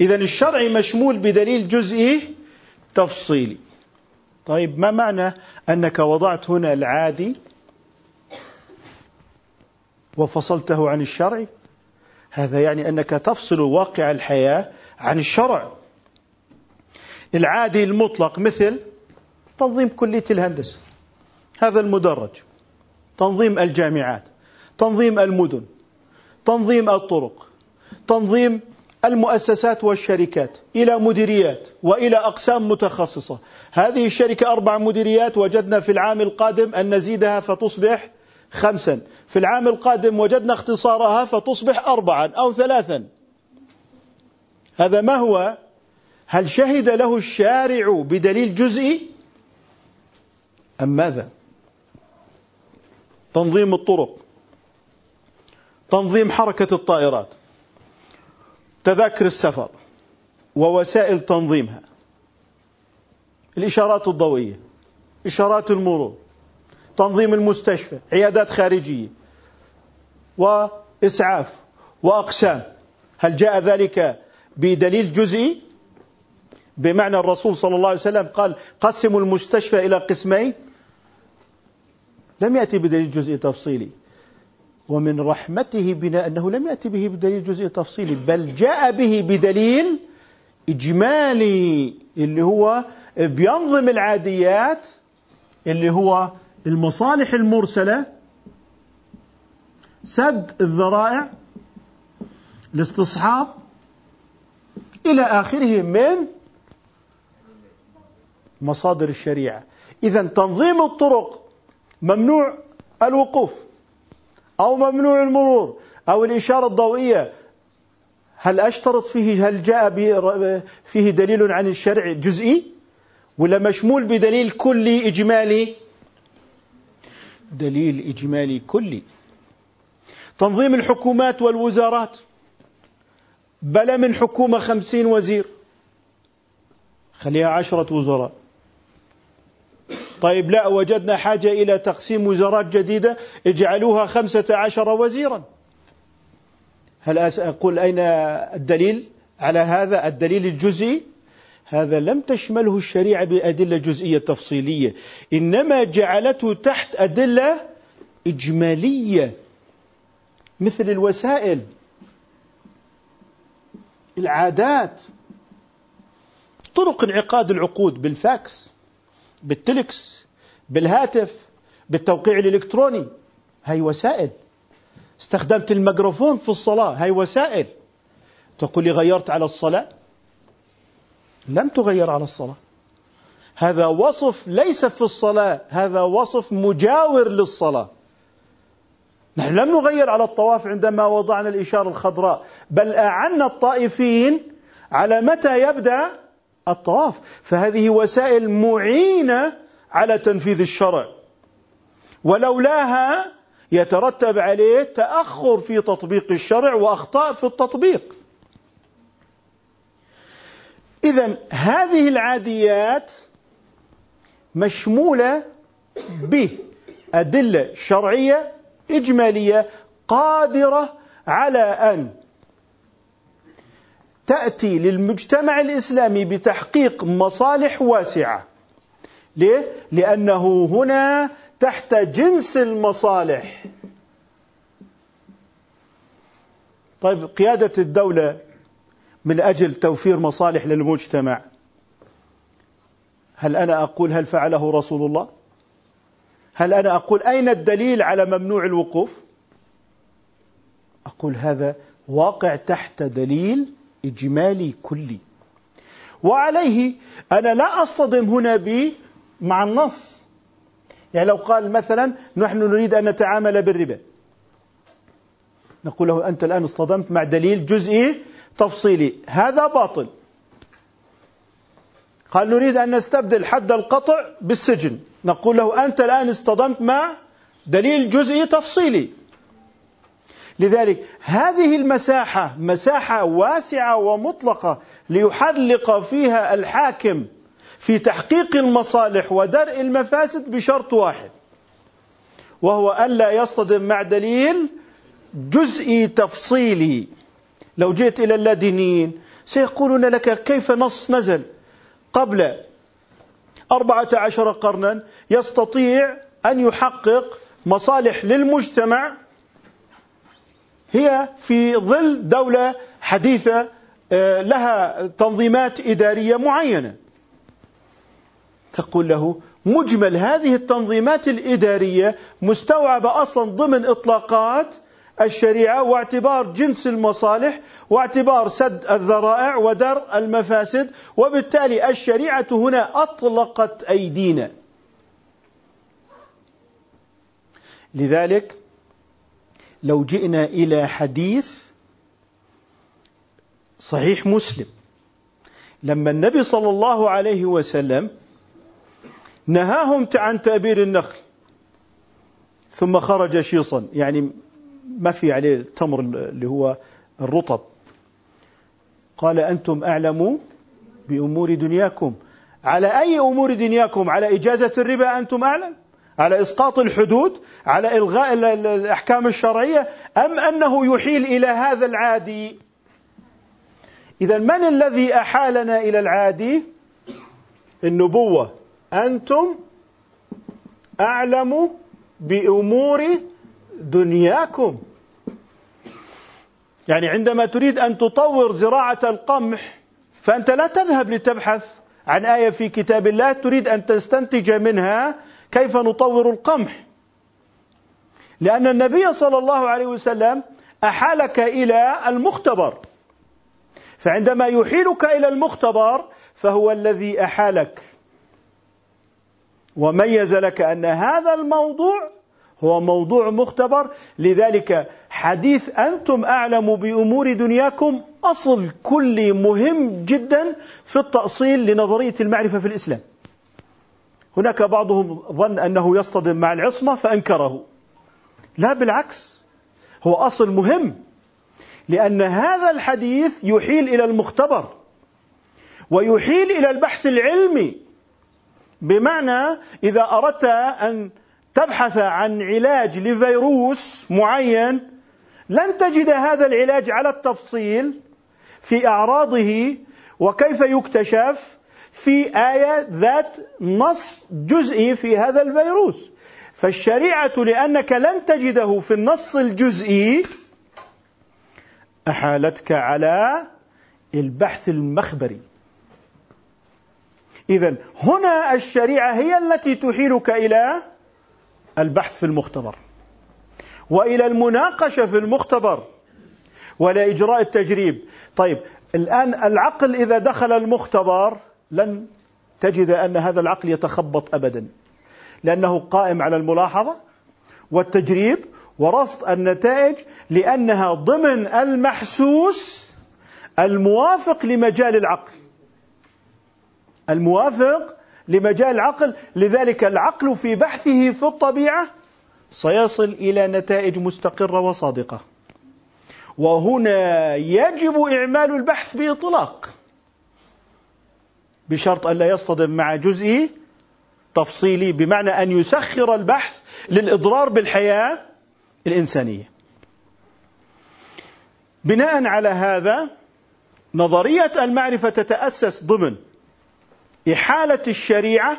إذا الشرع مشمول بدليل جزئي تفصيلي. طيب ما معنى أنك وضعت هنا العادي وفصلته عن الشرع؟ هذا يعني أنك تفصل واقع الحياة عن الشرع. العادي المطلق مثل تنظيم كلية الهندسة. هذا المدرج. تنظيم الجامعات. تنظيم المدن تنظيم الطرق تنظيم المؤسسات والشركات إلى مديريات وإلى أقسام متخصصة. هذه الشركة أربع مديريات وجدنا في العام القادم أن نزيدها فتصبح خمسا. في العام القادم وجدنا اختصارها فتصبح أربعا أو ثلاثا. هذا ما هو؟ هل شهد له الشارع بدليل جزئي؟ أم ماذا؟ تنظيم الطرق. تنظيم حركة الطائرات تذاكر السفر ووسائل تنظيمها الإشارات الضوئية إشارات المرور تنظيم المستشفى عيادات خارجية وإسعاف وأقسام. هل جاء ذلك بدليل جزئي؟ بمعنى الرسول صلى الله عليه وسلم قال قسموا المستشفى إلى قسمين لم يأتي بدليل جزئي تفصيلي. ومن رحمته بنا أنه لم يأتي به بدليل جزئي تفصيلي بل جاء به بدليل إجمالي اللي هو بينظم العاديات اللي هو المصالح المرسلة سد الذرائع الاستصحاب إلى آخره من مصادر الشريعة. إذا تنظيم الطرق ممنوع الوقوف. أو ممنوع المرور أو الإشارة الضوئية. هل أشترط فيه هل جاء فيه دليل عن الشرع جزئي؟ ولا مشمول بدليل كلي إجمالي؟ دليل إجمالي كلي. تنظيم الحكومات والوزارات. بلا من حكومة خمسين وزير. خليها عشرة وزراء. طيب لا وجدنا حاجة إلى تقسيم وزارات جديدة اجعلوها خمسة عشر وزيرا. هل أقول أين الدليل على هذا؟ الدليل الجزئي هذا لم تشمله الشريعة بأدلة جزئية تفصيلية إنما جعلته تحت أدلة إجمالية مثل الوسائل العادات طرق انعقاد العقود بالفاكس. بالتلكس بالهاتف بالتوقيع الإلكتروني. هاي وسائل. استخدمت الميكروفون في الصلاة هاي وسائل. تقول لي غيرت على الصلاة؟ لم تغير على الصلاة. هذا وصف ليس في الصلاة هذا وصف مجاور للصلاة. نحن لم نغير على الطواف عندما وضعنا الإشارة الخضراء بل أعنا الطائفين على متى يبدأ؟ الطواف فهذه وسائل معينة على تنفيذ الشرع. ولولاها يترتب عليه تأخر في تطبيق الشرع وأخطاء في التطبيق. إذا هذه العاديات مشمولة بأدلة شرعية إجمالية قادرة على أن تأتي للمجتمع الإسلامي بتحقيق مصالح واسعة. ليه؟ لأنه هنا تحت جنس المصالح. طيب قيادة الدولة من أجل توفير مصالح للمجتمع. هل أنا أقول هل فعله رسول الله؟ هل أنا أقول أين الدليل على ممنوع الوقوف؟ أقول هذا واقع تحت دليل إجمالي كلي. وعليه أنا لا أصطدم هنا ب مع النص. يعني لو قال مثلا نحن نريد أن نتعامل بالربا. نقول له أنت الآن اصطدمت مع دليل جزئي تفصيلي. هذا باطل. قال نريد أن نستبدل حد القطع بالسجن. نقول له أنت الآن اصطدمت مع دليل جزئي تفصيلي. لذلك هذه المساحة مساحة واسعة ومطلقة ليحلق فيها الحاكم في تحقيق المصالح ودرء المفاسد بشرط واحد وهو ألا يصطدم مع دليل جزئي تفصيلي. لو جئت إلى اللادينيين سيقولون لك كيف نص نزل؟ قبل أربعة عشر قرنا يستطيع أن يحقق مصالح للمجتمع هي في ظل دولة حديثة آه، لها تنظيمات إدارية معينة. تقول له مجمل هذه التنظيمات الإدارية مستوعبة أصلا ضمن إطلاقات الشريعة واعتبار جنس المصالح واعتبار سد الذرائع ودرء المفاسد وبالتالي الشريعة هنا أطلقت أيدينا. لذلك لو جئنا إلى حديث صحيح مسلم. لما النبي صلى الله عليه وسلم نهاهم عن تأبير النخل ثم خرج شيصا يعني ما في عليه التمر اللي هو الرطب. قال أنتم أعلموا بأمور دنياكم. على أي أمور دنياكم؟ على إجازة الربا أنتم أعلم؟ على إسقاط الحدود على إلغاء الأحكام الشرعية أم أنه يحيل إلى هذا العادي؟ إذا من الذي أحالنا إلى العادي؟ النبوة. أنتم أعلم بأمور دنياكم. يعني عندما تريد أن تطور زراعة القمح فأنت لا تذهب لتبحث عن آية في كتاب الله تريد أن تستنتج منها كيف نطور القمح؟ لأن النبي صلى الله عليه وسلم أحالك إلى المختبر. فعندما يحيلك إلى المختبر فهو الذي أحالك وميز لك أن هذا الموضوع هو موضوع مختبر. لذلك حديث أنتم أعلم بأمور دنياكم أصل كلي مهم جدا في التأصيل لنظرية المعرفة في الإسلام. هناك بعضهم ظن أنه يصطدم مع العصمة فأنكره. لا بالعكس. هو أصل مهم لأن هذا الحديث يحيل إلى المختبر ويحيل إلى البحث العلمي. بمعنى إذا أردت أن تبحث عن علاج لفيروس معين لن تجد هذا العلاج على التفصيل في أعراضه وكيف يكتشف؟ في آية ذات نص جزئي في هذا الفيروس. فالشريعة لأنك لن تجده في النص الجزئي أحالتك على البحث المخبري. اذا هنا الشريعة هي التي تحيلك إلى البحث في المختبر وإلى المناقشة في المختبر ولا إجراء التجريب. طيب الآن العقل إذا دخل المختبر لن تجد أن هذا العقل يتخبط ابدا. لأنه قائم على الملاحظة والتجريب ورصد النتائج لأنها ضمن المحسوس الموافق لمجال العقل. الموافق لمجال العقل لذلك العقل في بحثه في الطبيعة سيصل إلى نتائج مستقرة وصادقة. وهنا يجب إعمال البحث بإطلاق. بشرط الا يصطدم مع جزئي تفصيلي بمعنى أن يسخر البحث للإضرار بالحياة الإنسانية بناء على هذا نظرية المعرفة تتأسس ضمن إحالة الشريعة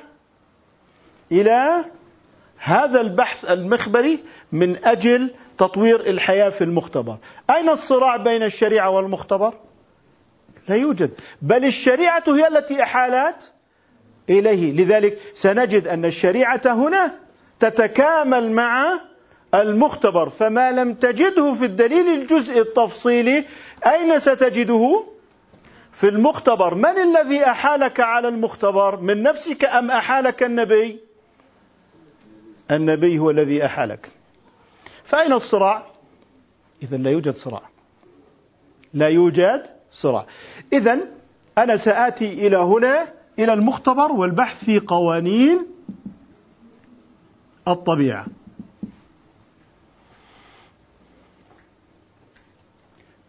إلى هذا البحث المخبري من أجل تطوير الحياة في المختبر أين الصراع بين الشريعة والمختبر؟ لا يوجد. بل الشريعة هي التي أحالت إليه. لذلك سنجد أن الشريعة هنا تتكامل مع المختبر فما لم تجده في الدليل الجزء التفصيلي أين ستجده؟ في المختبر. من الذي أحالك على المختبر؟ من نفسك أم أحالك النبي؟ النبي هو الذي أحالك. فأين الصراع؟ إذا لا يوجد صراع. لا يوجد صراع إذا أنا سآتي إلى هنا إلى المختبر والبحث في قوانين الطبيعة.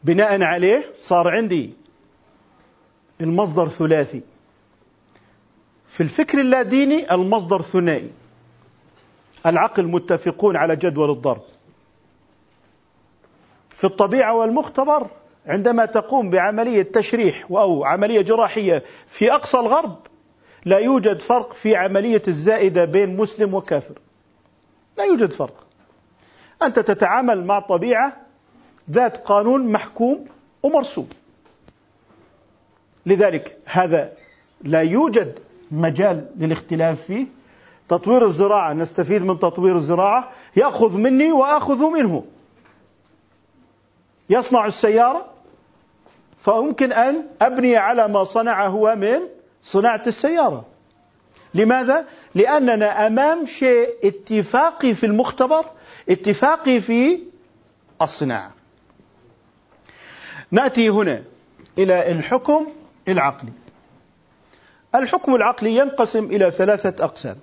بناء عليه صار عندي المصدر ثلاثي. في الفكر اللاديني المصدر ثنائي. العقل متفقون على جدول الضرب. في الطبيعة والمختبر عندما تقوم بعملية تشريح أو عملية جراحية في أقصى الغرب لا يوجد فرق في عملية الزائدة بين مسلم وكافر. لا يوجد فرق. أنت تتعامل مع طبيعة ذات قانون محكوم ومرسوم. لذلك هذا لا يوجد مجال للاختلاف فيه. تطوير الزراعة نستفيد من تطوير الزراعة. يأخذ مني وآخذ منه. يصنع السيارة فممكن أن أبني على ما صنع هو من صناعة السيارة. لماذا؟ لأننا أمام شيء اتفاقي في المختبر اتفاقي في الصناعة. نأتي هنا إلى الحكم العقلي. الحكم العقلي ينقسم إلى ثلاثة أقسام.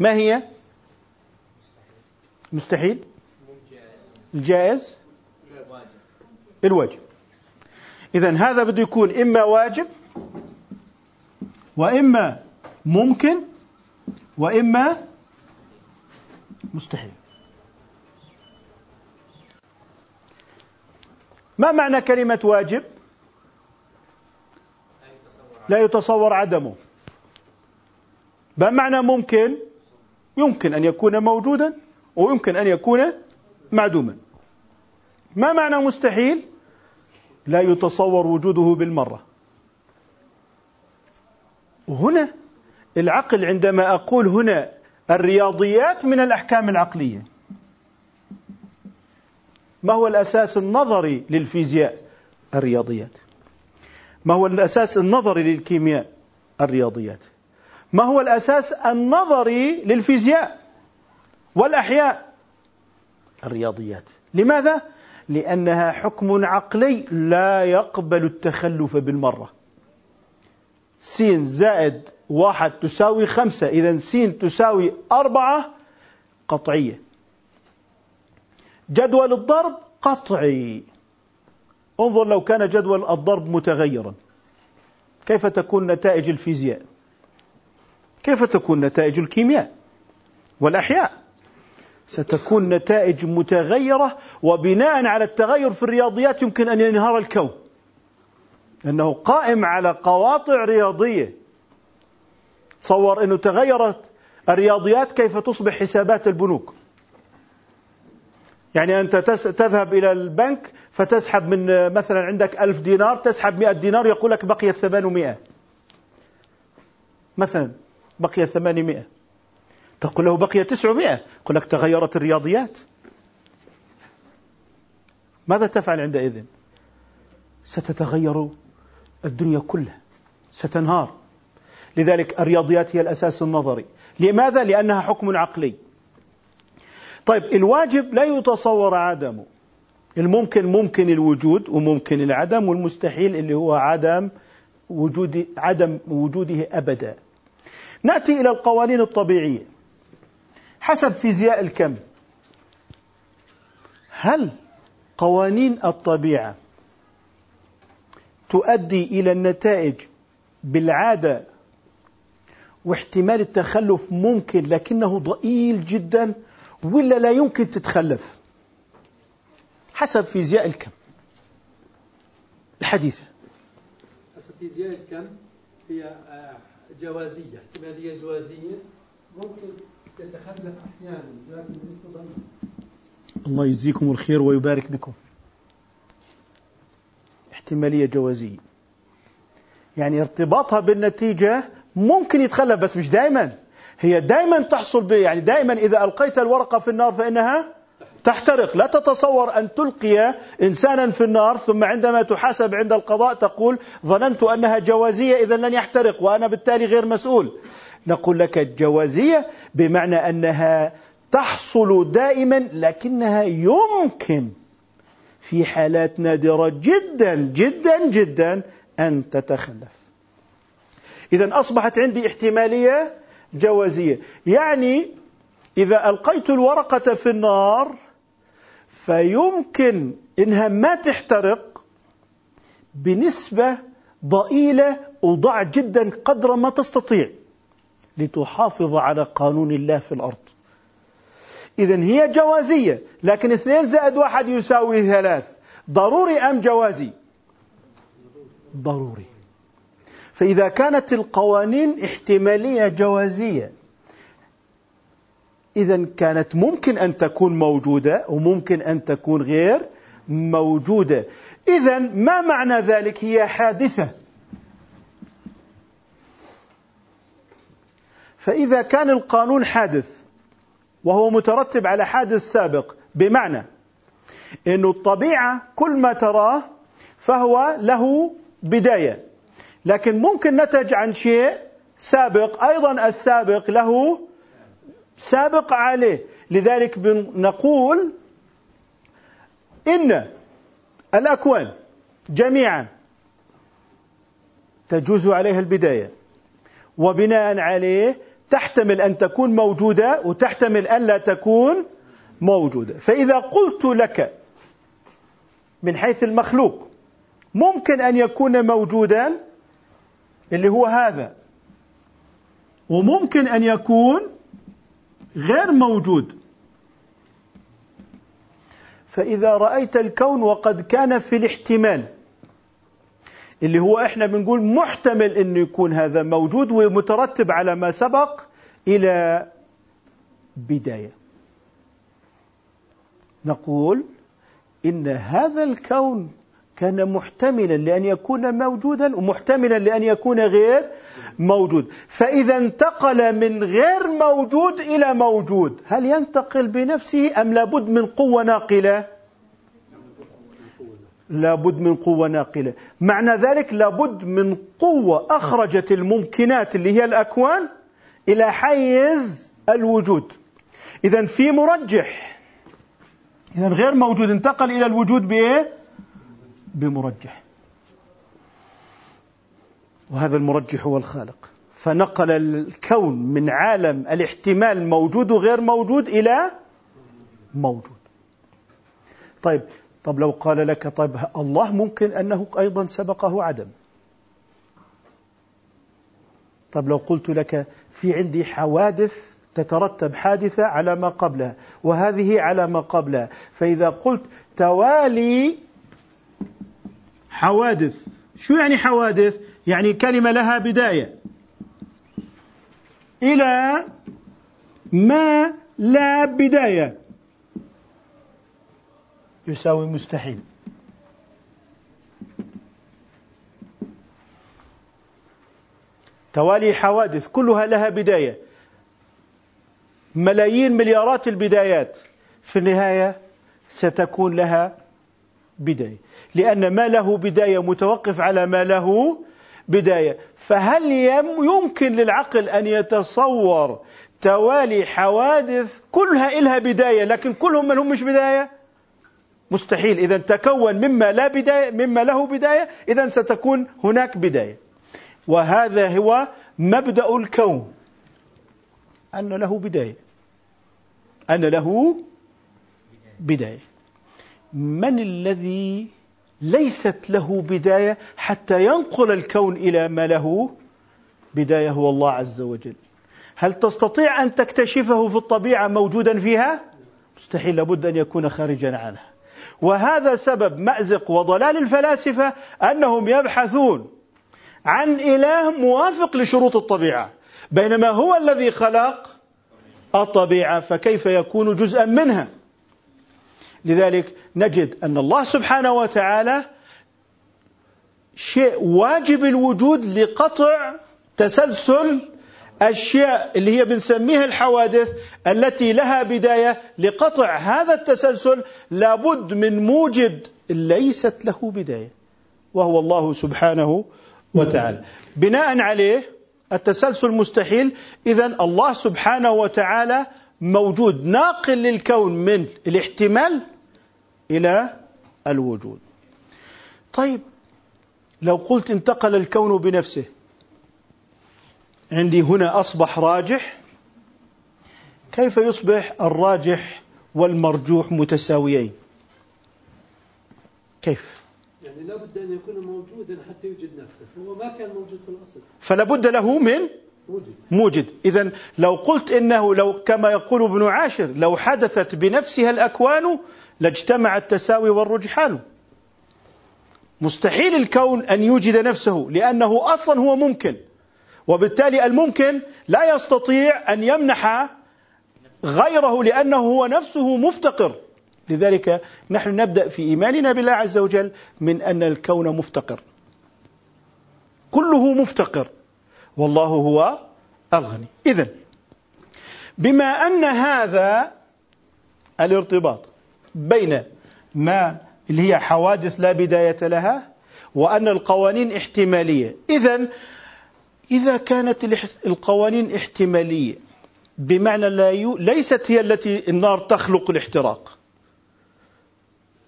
ما هي؟ مستحيل. الجائز. الواجب إذا هذا بده يكون إما واجب وإما ممكن وإما مستحيل. ما معنى كلمة واجب؟ لا يتصور عدمه. ما معنى ممكن؟ يمكن أن يكون موجودا ويمكن أن يكون معدوما. ما معنى مستحيل؟ لا يتصور وجوده بالمرة. وهنا العقل عندما أقول هنا الرياضيات من الأحكام العقلية. ما هو الأساس النظري للفيزياء؟ الرياضيات. ما هو الأساس النظري للكيمياء؟ الرياضيات. ما هو الأساس النظري للفيزياء؟ والأحياء؟ الرياضيات. لماذا؟ لأنها حكم عقلي لا يقبل التخلف بالمرة. س زائد واحد تساوي خمسة إذا س تساوي أربعة قطعية. جدول الضرب قطعي. انظر لو كان جدول الضرب متغيرا. كيف تكون نتائج الفيزياء؟ كيف تكون نتائج الكيمياء والأحياء؟ ستكون نتائج متغيرة وبناء على التغير في الرياضيات يمكن أن ينهار الكون. أنه قائم على قواطع رياضية. تصور أنه تغيرت الرياضيات كيف تصبح حسابات البنوك. يعني أنت تذهب إلى البنك فتسحب من مثلا عندك ألف دينار تسحب مئة دينار يقول لك بقي ثمانمائة مثلا بقي ثمانمائة تقول له بقي تسعمائة. يقول لك تغيرت الرياضيات. ماذا تفعل عندئذ؟ ستتغير الدنيا كلها. ستنهار. لذلك الرياضيات هي الأساس النظري. لماذا؟ لأنها حكم عقلي. طيب الواجب لا يتصور عدمه الممكن ممكن الوجود وممكن العدم والمستحيل اللي هو عدم وجود عدم وجوده أبدا. نأتي إلى القوانين الطبيعية. حسب فيزياء الكم. هل قوانين الطبيعة تؤدي إلى النتائج بالعادة واحتمال التخلف ممكن لكنه ضئيل جدا ولا لا يمكن تتخلف؟ حسب فيزياء الكم. الحديثة. حسب فيزياء الكم هي آه، جوازية احتمالية جوازية ممكن الله يجزيكم الخير ويبارك بكم. احتمالية جوازية. يعني ارتباطها بالنتيجة ممكن يتخلف بس مش دائما هي دائما تحصل يعني دائما إذا ألقيت الورقة في النار فإنها تحترق لا تتصور أن تلقي إنسانا في النار ثم عندما تحاسب عند القضاء تقول ظننت أنها جوازية إذا لن يحترق وأنا بالتالي غير مسؤول. نقول لك الجوازية بمعنى أنها تحصل دائما لكنها يمكن في حالات نادرة جدا جدا جدا أن تتخلف. إذا أصبحت عندي احتمالية جوازية. يعني إذا ألقيت الورقة في النار فيمكن إنها ما تحترق بنسبة ضئيلة وضع جدا قدر ما تستطيع لتحافظ على قانون الله في الأرض. إذا هي جوازية لكن اثنين زائد واحد يساوي ثلاث. ضروري أم جوازي؟ ضروري. فإذا كانت القوانين احتمالية جوازية إذا كانت ممكن أن تكون موجودة وممكن أن تكون غير موجودة. إذا ما معنى ذلك؟ هي حادثة. فإذا كان القانون حادث وهو مترتب على حادث سابق بمعنى أن الطبيعة كل ما تراه فهو له بداية. لكن ممكن نتج عن شيء سابق أيضا السابق له سابق عليه. لذلك نقول إن الأكوان جميعا تجوز عليها البداية وبناء عليه تحتمل أن تكون موجودة وتحتمل أن لا تكون موجودة. فإذا قلت لك من حيث المخلوق ممكن أن يكون موجودا اللي هو هذا وممكن أن يكون غير موجود. فإذا رأيت الكون وقد كان في الاحتمال اللي هو إحنا بنقول محتمل إنه يكون هذا موجود ومترتب على ما سبق إلى بداية. نقول إن هذا الكون كان محتملا لأن يكون موجودا ومحتملا لأن يكون غير موجود. فإذا انتقل من غير موجود إلى موجود. هل ينتقل بنفسه أم لابد من قوة ناقلة؟ لابد من قوة ناقلة. معنى ذلك لابد من قوة أخرجت الممكنات اللي هي الأكوان إلى حيز الوجود. إذا في مرجح. إذا غير موجود انتقل إلى الوجود بإيه؟ بمرجح. وهذا المرجح هو الخالق. فنقل الكون من عالم الاحتمال موجود وغير موجود إلى موجود. طيب طب لو قال لك طيب الله ممكن أنه أيضا سبقه عدم. طب لو قلت لك في عندي حوادث تترتب حادثة على ما قبلها وهذه على ما قبلها. فإذا قلت توالي حوادث. شو يعني حوادث؟ يعني كلمة لها بداية. إلى ما لا بداية. يساوي مستحيل. توالي حوادث كلها لها بداية. ملايين مليارات البدايات. في النهاية ستكون لها بداية. لأن ما له بداية متوقف على ما له بداية. فهل يمكن للعقل أن يتصور توالي حوادث كلها إلها بداية لكن كلهم ما لهم مش بداية؟ مستحيل. إذا تكون مما لا بداية مما له بداية إذا ستكون هناك بداية. وهذا هو مبدأ الكون. أن له بداية. أن له بداية. من الذي ليست له بداية حتى ينقل الكون إلى ما له بداية هو الله عز وجل. هل تستطيع أن تكتشفه في الطبيعة موجودا فيها؟ مستحيل لابد أن يكون خارجا عنها. وهذا سبب مأزق وضلال الفلاسفة أنهم يبحثون عن إله موافق لشروط الطبيعة. بينما هو الذي خلق الطبيعة فكيف يكون جزءا منها؟ لذلك نجد أن الله سبحانه وتعالى شيء واجب الوجود لقطع تسلسل أشياء اللي هي بنسميها الحوادث التي لها بداية لقطع هذا التسلسل لابد من موجد ليست له بداية وهو الله سبحانه وتعالى. بناء عليه التسلسل مستحيل إذا الله سبحانه وتعالى موجود ناقل للكون من الاحتمال إلى الوجود. طيب لو قلت انتقل الكون بنفسه عندي هنا أصبح راجح كيف يصبح الراجح والمرجوح متساويين؟ كيف؟ يعني لا بد أن يكون موجودا حتى يوجد نفسه فهو ما كان موجود في الأصل. فلا بد له من موجد. إذا لو قلت إنه لو كما يقول ابن عاشر لو حدثت بنفسها الأكوان لاجتمع التساوي والرجحان. مستحيل الكون أن يوجد نفسه لأنه أصلا هو ممكن. وبالتالي الممكن لا يستطيع أن يمنح غيره لأنه هو نفسه مفتقر. لذلك نحن نبدأ في إيماننا بالله عز وجل من أن الكون مفتقر. كله مفتقر. والله هو الغني إذا بما أن هذا الارتباط بين ما اللي هي حوادث لا بداية لها وأن القوانين احتمالية. إذا إذا كانت القوانين احتمالية بمعنى لا يو... ليست هي التي النار تخلق الاحتراق.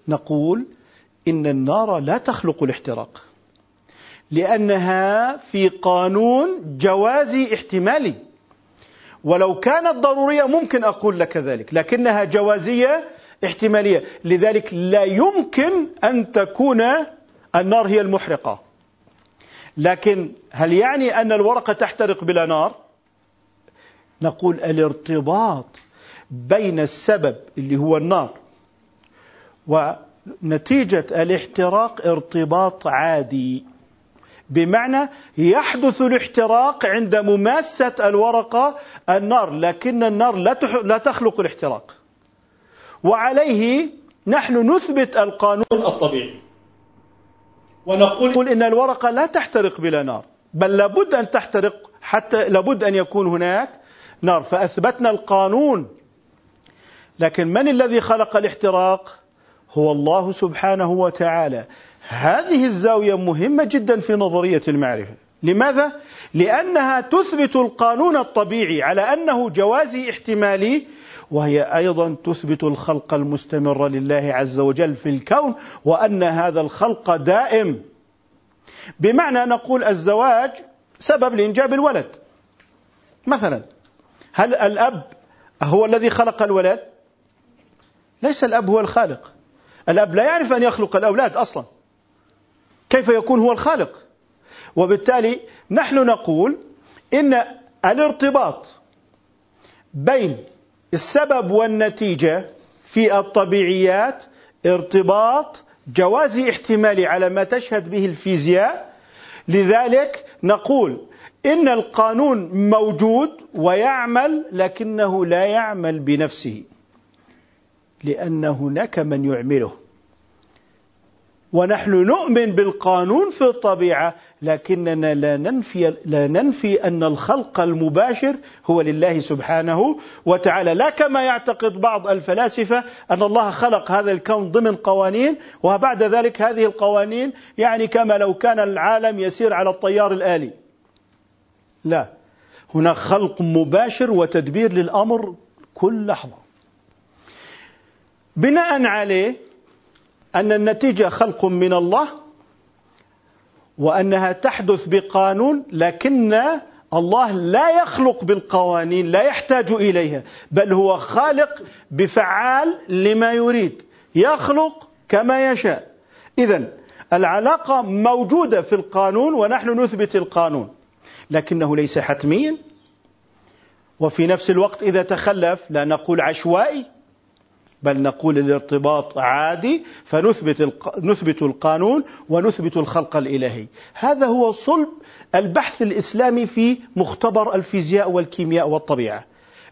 نقول إن النار لا تخلق الاحتراق. لأنها في قانون جوازي احتمالي ولو كانت ضرورية ممكن أقول لك ذلك لكنها جوازية احتمالية. لذلك لا يمكن أن تكون النار هي المحرقة. لكن هل يعني أن الورقة تحترق بلا نار؟ نقول الارتباط بين السبب اللي هو النار ونتيجة الاحتراق ارتباط عادي. بمعنى يحدث الاحتراق عند مماسة الورقة النار لكن النار لا لا تخلق الاحتراق. وعليه نحن نثبت القانون الطبيعي. ونقول إن الورقة لا تحترق بلا نار بل لابد أن تحترق حتى لابد أن يكون هناك نار. فأثبتنا القانون. لكن من الذي خلق الاحتراق؟ هو الله سبحانه وتعالى. هذه الزاوية مهمة جدا في نظرية المعرفة. لماذا؟ لأنها تثبت القانون الطبيعي على أنه جوازي احتمالي وهي أيضا تثبت الخلق المستمر لله عز وجل في الكون وأن هذا الخلق دائم. بمعنى نقول الزواج سبب لإنجاب الولد. مثلا هل الأب هو الذي خلق الولد؟ ليس الأب هو الخالق. الأب لا يعرف أن يخلق الأولاد أصلا. كيف يكون هو الخالق؟ وبالتالي نحن نقول إن الارتباط بين السبب والنتيجة في الطبيعيات ارتباط جوازي احتمالي على ما تشهد به الفيزياء. لذلك نقول إن القانون موجود ويعمل لكنه لا يعمل بنفسه لأن هناك من يعمله. ونحن نؤمن بالقانون في الطبيعة لكننا لا ننفي لا ننفي أن الخلق المباشر هو لله سبحانه وتعالى. لا كما يعتقد بعض الفلاسفة أن الله خلق هذا الكون ضمن قوانين وبعد ذلك هذه القوانين يعني كما لو كان العالم يسير على الطيار الآلي. لا. هناك خلق مباشر وتدبير للأمر كل لحظة. بناء عليه أن النتيجة خلق من الله وأنها تحدث بقانون لكن الله لا يخلق بالقوانين لا يحتاج إليها بل هو خالق بفعال لما يريد يخلق كما يشاء. إذا العلاقة موجودة في القانون ونحن نثبت القانون لكنه ليس حتميا. وفي نفس الوقت إذا تخلف لا نقول عشوائي بل نقول الارتباط عادي فنثبت نثبت القانون ونثبت الخلق الإلهي. هذا هو صلب البحث الإسلامي في مختبر الفيزياء والكيمياء والطبيعة.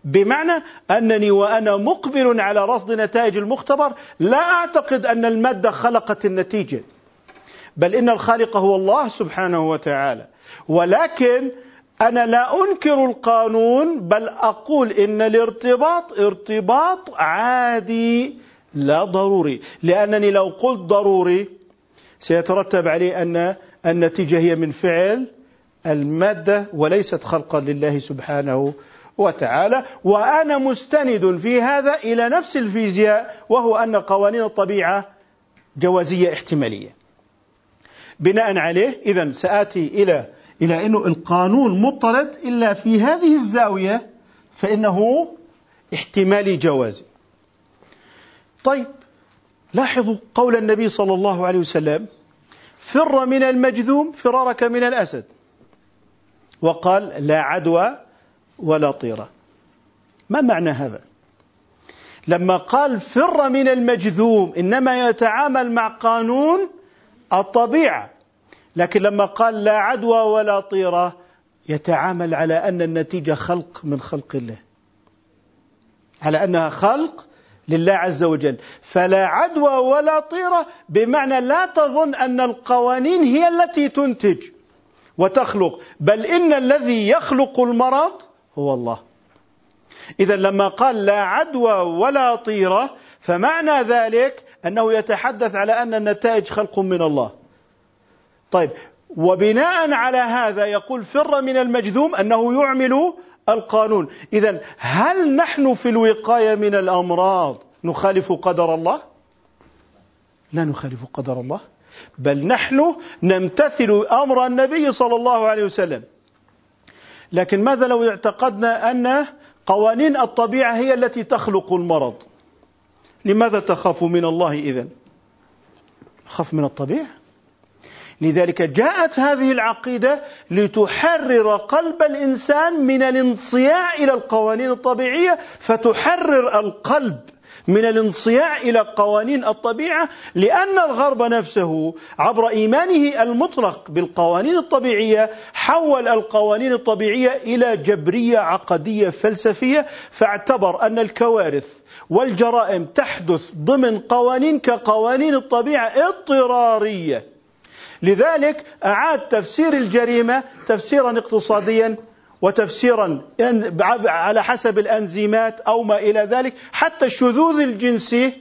بمعنى أنني وأنا مقبل على رصد نتائج المختبر لا أعتقد أن المادة خلقت النتيجة. بل إن الخالق هو الله سبحانه وتعالى. ولكن أنا لا أنكر القانون بل أقول إن الارتباط ارتباط عادي لا ضروري. لأنني لو قلت ضروري سيترتب عليه أن النتيجة هي من فعل المادة وليست خلقا لله سبحانه وتعالى. وأنا مستند في هذا إلى نفس الفيزياء وهو أن قوانين الطبيعة جوازية احتمالية. بناء عليه إذا سآتي إلى إلى أنه القانون مضطرد إلا في هذه الزاوية فإنه احتمالي جوازي طيب لاحظوا قول النبي صلى الله عليه وسلم فر من المجذوم فرارك من الأسد وقال لا عدوى ولا طيرة ما معنى هذا؟ لما قال فر من المجذوم إنما يتعامل مع قانون الطبيعة. لكن لما قال لا عدوى ولا طيرة يتعامل على أن النتيجة خلق من خلق الله. على أنها خلق لله عز وجل. فلا عدوى ولا طيرة بمعنى لا تظن أن القوانين هي التي تنتج وتخلق بل إن الذي يخلق المرض هو الله. إذا لما قال لا عدوى ولا طيرة فمعنى ذلك أنه يتحدث على أن النتائج خلق من الله. طيب وبناء على هذا يقول فر من المجذوم أنه يعمل القانون. اذا هل نحن في الوقاية من الأمراض نخالف قدر الله؟ لا نخالف قدر الله بل نحن نمتثل أمر النبي صلى الله عليه وسلم. لكن ماذا لو اعتقدنا أن قوانين الطبيعة هي التي تخلق المرض؟ لماذا تخاف من الله إذن؟ خف من الطبيعة؟ لذلك جاءت هذه العقيدة لتحرر قلب الإنسان من الانصياع إلى القوانين الطبيعية فتحرر القلب من الانصياع إلى قوانين الطبيعة لأن الغرب نفسه عبر إيمانه المطلق بالقوانين الطبيعية حول القوانين الطبيعية إلى جبرية عقدية فلسفية فاعتبر أن الكوارث والجرائم تحدث ضمن قوانين كقوانين الطبيعة اضطرارية. لذلك أعاد تفسير الجريمة تفسيرا اقتصاديا وتفسيرا على حسب الأنزيمات أو ما إلى ذلك. حتى الشذوذ الجنسي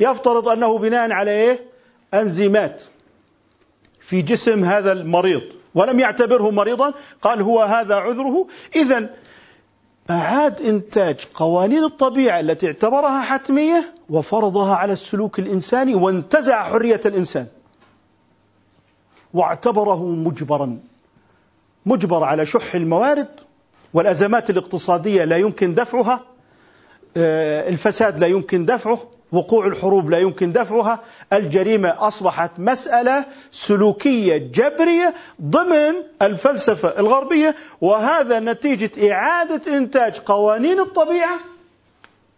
يفترض أنه بناء على إيه؟ أنزيمات في جسم هذا المريض ولم يعتبره مريضا قال هو هذا عذره. اذا أعاد إنتاج قوانين الطبيعة التي اعتبرها حتمية وفرضها على السلوك الإنساني وانتزع حرية الإنسان. واعتبره مجبرا. مجبر على شح الموارد والأزمات الاقتصادية لا يمكن دفعها آه، الفساد لا يمكن دفعه وقوع الحروب لا يمكن دفعها الجريمة أصبحت مسألة سلوكية جبرية ضمن الفلسفة الغربية وهذا نتيجة إعادة إنتاج قوانين الطبيعة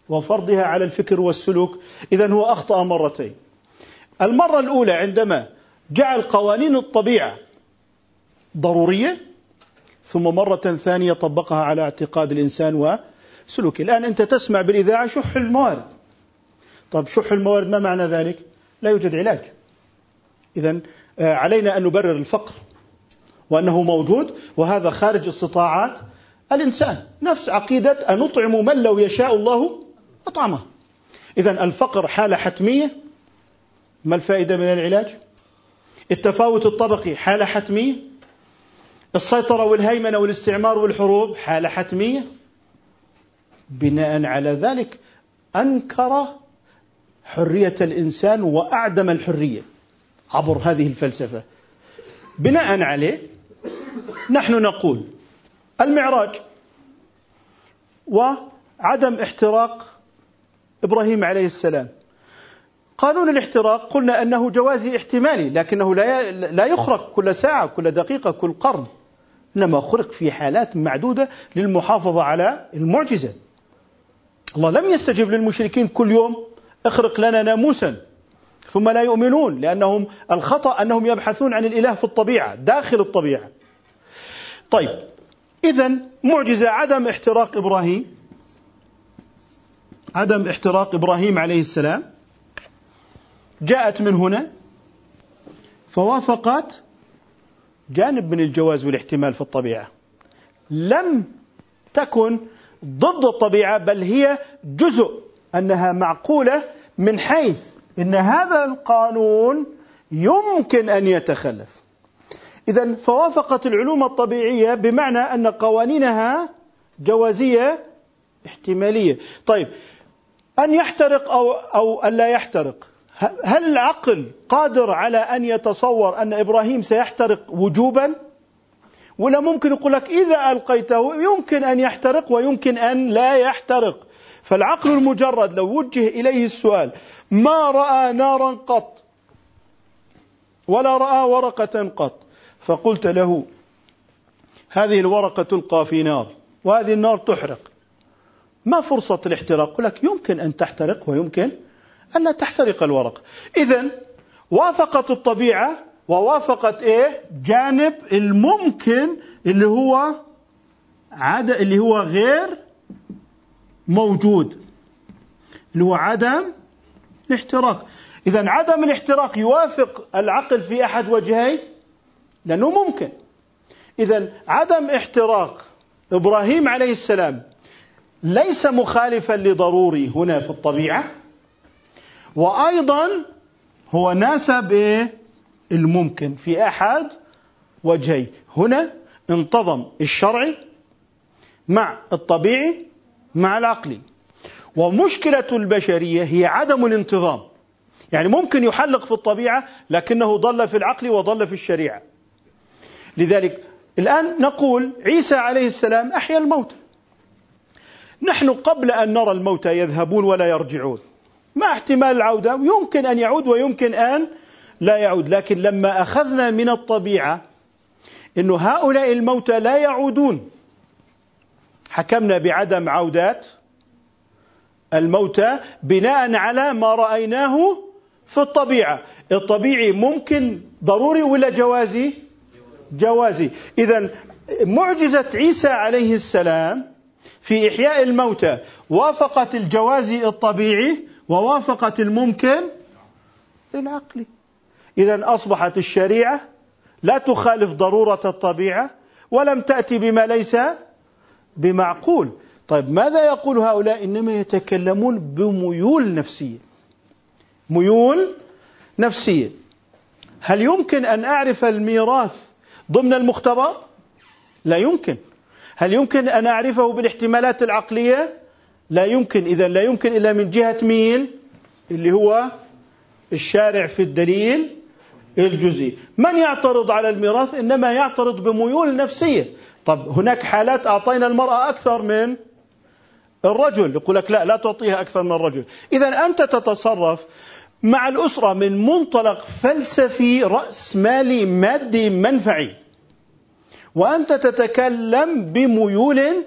وفرضها على الفكر والسلوك. اذا هو أخطأ مرتين. المرة الأولى عندما جعل قوانين الطبيعة ضرورية ثم مرة ثانية طبقها على اعتقاد الإنسان وسلوكه الآن أنت تسمع بالإذاعة شح الموارد. طب شح الموارد ما معنى ذلك؟ لا يوجد علاج. إذا آه، علينا أن نبرر الفقر وأنه موجود وهذا خارج استطاعات الإنسان. نفس عقيدة أن نطعم من لو يشاء الله أطعمه. إذا الفقر حالة حتمية. ما الفائدة من العلاج؟ التفاوت الطبقي حالة حتمية السيطرة والهيمنة والاستعمار والحروب حالة حتمية بناء على ذلك أنكر حرية الإنسان وأعدم الحرية عبر هذه الفلسفة. بناء عليه نحن نقول المعراج وعدم احتراق إبراهيم عليه السلام قانون الاحتراق قلنا أنه جوازي احتمالي لكنه لا لا يخرق كل ساعة كل دقيقة كل قرن. إنما خرق في حالات معدودة للمحافظة على المعجزة. الله لم يستجب للمشركين كل يوم اخرق لنا ناموسا. ثم لا يؤمنون لأنهم الخطأ أنهم يبحثون عن الإله في الطبيعة داخل الطبيعة. طيب إذا معجزة عدم احتراق إبراهيم عدم احتراق إبراهيم عليه السلام. جاءت من هنا فوافقت جانب من الجواز والاحتمال في الطبيعة. لم تكن ضد الطبيعة بل هي جزء أنها معقولة من حيث إن هذا القانون يمكن أن يتخلف. اذا فوافقت العلوم الطبيعية بمعنى أن قوانينها جوازية احتمالية. طيب أن يحترق أو أو أن لا يحترق؟ هل العقل قادر على أن يتصور أن إبراهيم سيحترق وجوبا؟ ولا ممكن يقول لك إذا ألقيته يمكن أن يحترق ويمكن أن لا يحترق. فالعقل المجرد لو وجه إليه السؤال ما رأى نارا قط؟ ولا رأى ورقة قط؟ فقلت له هذه الورقة تلقى في نار وهذه النار تحرق. ما فرصة الاحتراق؟ لك يمكن أن تحترق ويمكن ألا تحترق الورق. إذا وافقت الطبيعة ووافقت إيه؟ جانب الممكن اللي هو عد اللي هو غير موجود. اللي هو عدم الاحتراق. إذا عدم الاحتراق يوافق العقل في أحد وجهي لأنه ممكن. إذا عدم احتراق إبراهيم عليه السلام ليس مخالفا لضروري هنا في الطبيعة. وأيضا هو ناسب إيه؟ الممكن. في أحد وجهي هنا انتظم الشرعي مع الطبيعي مع العقلي. ومشكلة البشرية هي عدم الانتظام. يعني ممكن يحلق في الطبيعة لكنه ضل في العقل وضل في الشريعة. لذلك الآن نقول عيسى عليه السلام أحيا الموت. نحن قبل أن نرى الموتى يذهبون ولا يرجعون. مع احتمال العودة يمكن أن يعود ويمكن أن لا يعود. لكن لما أخذنا من الطبيعة أن هؤلاء الموتى لا يعودون حكمنا بعدم عودات الموتى بناء على ما رأيناه في الطبيعة. الطبيعي ممكن ضروري ولا جوازي؟ جوازي. إذا معجزة عيسى عليه السلام في إحياء الموتى وافقت الجوازي الطبيعي ووافقت الممكن العقلي إذا أصبحت الشريعة لا تخالف ضرورة الطبيعة ولم تأتي بما ليس بمعقول. طيب ماذا يقول هؤلاء؟ إنما يتكلمون بميول نفسية. ميول نفسية. هل يمكن أن أعرف الميراث ضمن المختبر؟ لا يمكن. هل يمكن أن أعرفه بالاحتمالات العقلية؟ لا يمكن إذا لا يمكن إلا من جهة مين؟ اللي هو الشارع في الدليل الجزئي. من يعترض على الميراث؟ إنما يعترض بميول نفسية. طب هناك حالات أعطينا المرأة أكثر من الرجل. يقول لك لا لا تعطيها أكثر من الرجل. إذا أنت تتصرف مع الأسرة من منطلق فلسفي رأس مالي مادي منفعي. وأنت تتكلم بميول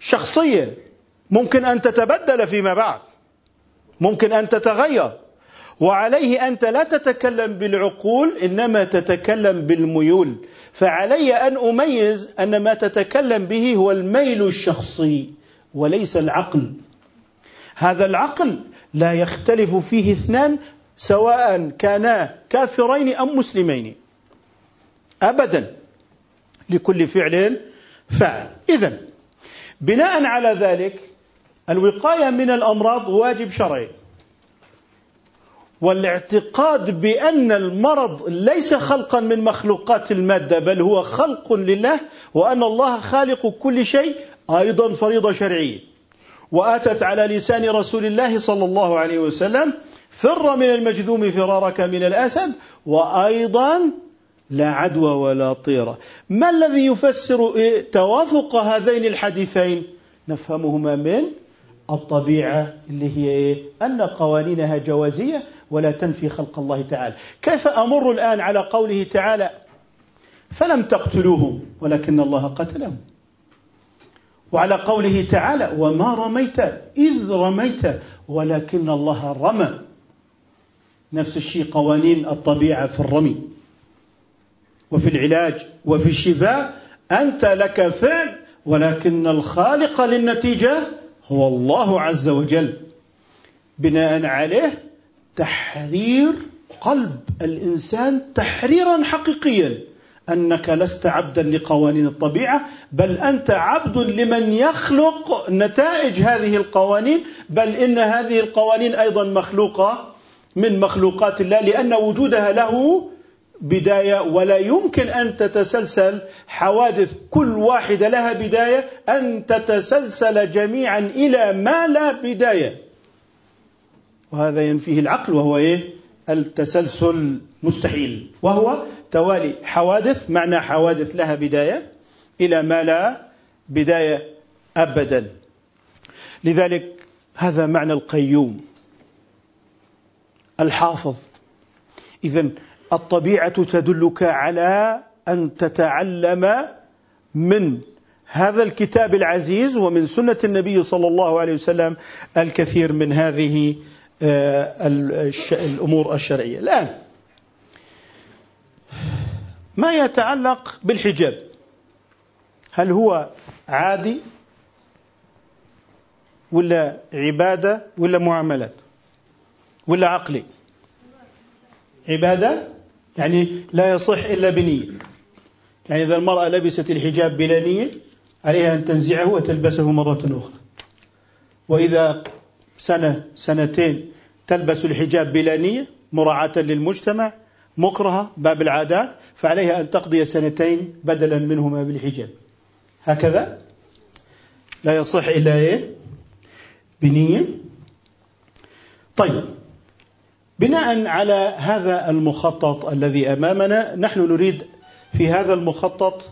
شخصية. ممكن أن تتبدل فيما بعد. ممكن أن تتغير. وعليه أنت لا تتكلم بالعقول إنما تتكلم بالميول. فعلي أن أميز أن ما تتكلم به هو الميل الشخصي وليس العقل. هذا العقل لا يختلف فيه اثنان سواء كانا كافرين أم مسلمين. أبدا. لكل فعل فعل إذا بناء على ذلك الوقاية من الأمراض واجب شرعي. والاعتقاد بأن المرض ليس خلقا من مخلوقات المادة بل هو خلق لله وأن الله خالق كل شيء أيضا فريضة شرعية. وآتت على لسان رسول الله صلى الله عليه وسلم فر من المجذوم فرارك من الأسد وأيضا لا عدوى ولا طيرة. ما الذي يفسر توافق هذين الحديثين؟ نفهمهما من الطبيعة اللي هي إيه؟ أن قوانينها جوازية ولا تنفي خلق الله تعالى. كيف أمر الآن على قوله تعالى؟ فلم تقتلوهم ولكن الله قتلهم وعلى قوله تعالى وما رميت إذ رميت ولكن الله رمى. نفس الشيء قوانين الطبيعة في الرمي وفي العلاج وفي الشفاء. أنت لك فعل ولكن الخالق للنتيجة هو الله عز وجل. بناء عليه تحرير قلب الإنسان تحريرا حقيقيا. أنك لست عبدا لقوانين الطبيعة بل أنت عبد لمن يخلق نتائج هذه القوانين بل إن هذه القوانين أيضا مخلوقة من مخلوقات الله لأن وجودها له بداية ولا يمكن أن تتسلسل حوادث كل واحدة لها بداية أن تتسلسل جميعا إلى ما لا بداية. وهذا ينفيه العقل وهو إيه؟ التسلسل مستحيل. وهو توالي حوادث معنى حوادث لها بداية إلى ما لا بداية ابدا. لذلك هذا معنى القيوم. الحافظ. اذا الطبيعة تدلك على أن تتعلم من هذا الكتاب العزيز ومن سنة النبي صلى الله عليه وسلم الكثير من هذه آه، الأمور الشرعية. الآن ما يتعلق بالحجاب؟ هل هو عادي ولا عبادة ولا معاملات ولا عقلي؟ عبادة يعني لا يصح إلا بنية. يعني إذا المرأة لبست الحجاب بلا نية عليها أن تنزعه وتلبسه مرة أخرى. وإذا سنة سنتين تلبس الحجاب بلا نية مراعاة للمجتمع مكرهة باب العادات فعليها أن تقضي سنتين بدلا منهما بالحجاب. هكذا لا يصح إلا إيه؟ بنية. طيب. بناء على هذا المخطط الذي أمامنا نحن نريد في هذا المخطط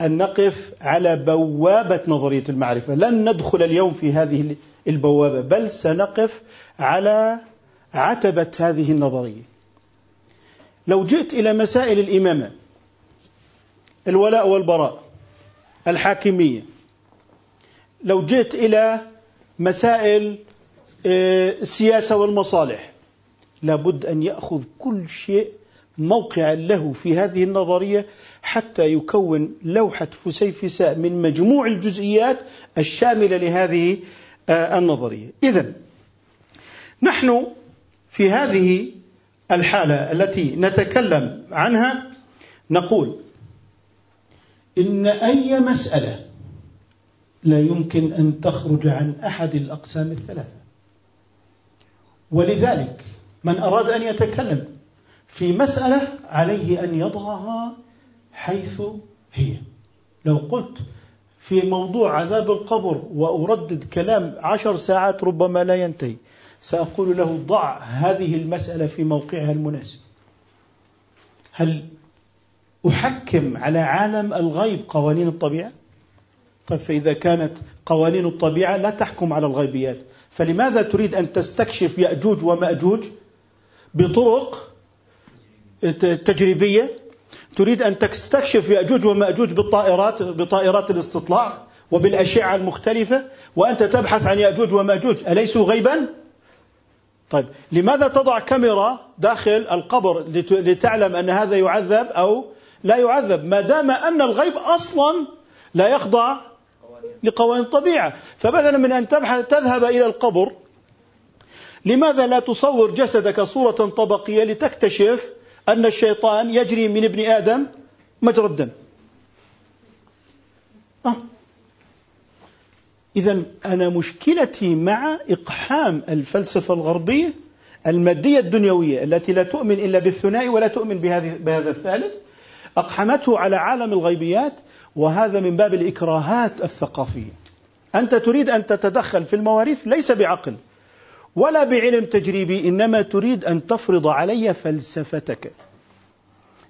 أن نقف على بوابة نظرية المعرفة. لن ندخل اليوم في هذه البوابة بل سنقف على عتبة هذه النظرية. لو جئت إلى مسائل الإمامة الولاء والبراء الحاكمية لو جئت إلى مسائل آه، السياسة والمصالح لابد أن يأخذ كل شيء موقعا له في هذه النظرية حتى يكون لوحة فسيفساء من مجموع الجزئيات الشاملة لهذه آه، النظرية. إذا نحن في هذه الحالة التي نتكلم عنها نقول إن أي مسألة لا يمكن أن تخرج عن أحد الأقسام الثلاثة. ولذلك من أراد أن يتكلم في مسألة عليه أن يضعها حيث هي. لو قلت في موضوع عذاب القبر وأردد كلام عشر ساعات ربما لا ينتهي سأقول له ضع هذه المسألة في موقعها المناسب. هل أحكم على عالم الغيب قوانين الطبيعة؟ طيب فإذا كانت قوانين الطبيعة لا تحكم على الغيبيات. فلماذا تريد أن تستكشف يأجوج ومأجوج؟ بطرق تجريبية تريد أن تستكشف يأجوج ومأجوج بالطائرات بطائرات الاستطلاع وبالأشعة المختلفة وأنت تبحث عن يأجوج ومأجوج. أليسوا غيبا؟ طيب لماذا تضع كاميرا داخل القبر لتعلم أن هذا يعذب أو لا يعذب؟ ما دام أن الغيب أصلا لا يخضع لقوانين الطبيعة. فبدلا من أن تبحث تذهب إلى القبر لماذا لا تصور جسدك صورة طبقية لتكتشف أن الشيطان يجري من ابن آدم مجرى الدم؟ آه. إذا أنا مشكلتي مع إقحام الفلسفة الغربية المادية الدنيوية التي لا تؤمن إلا بالثنائي ولا تؤمن بهذه بهذا الثالث أقحمته على عالم الغيبيات وهذا من باب الإكراهات الثقافية. أنت تريد أن تتدخل في المواريث ليس بعقل. ولا بعلم تجريبي إنما تريد أن تفرض علي فلسفتك.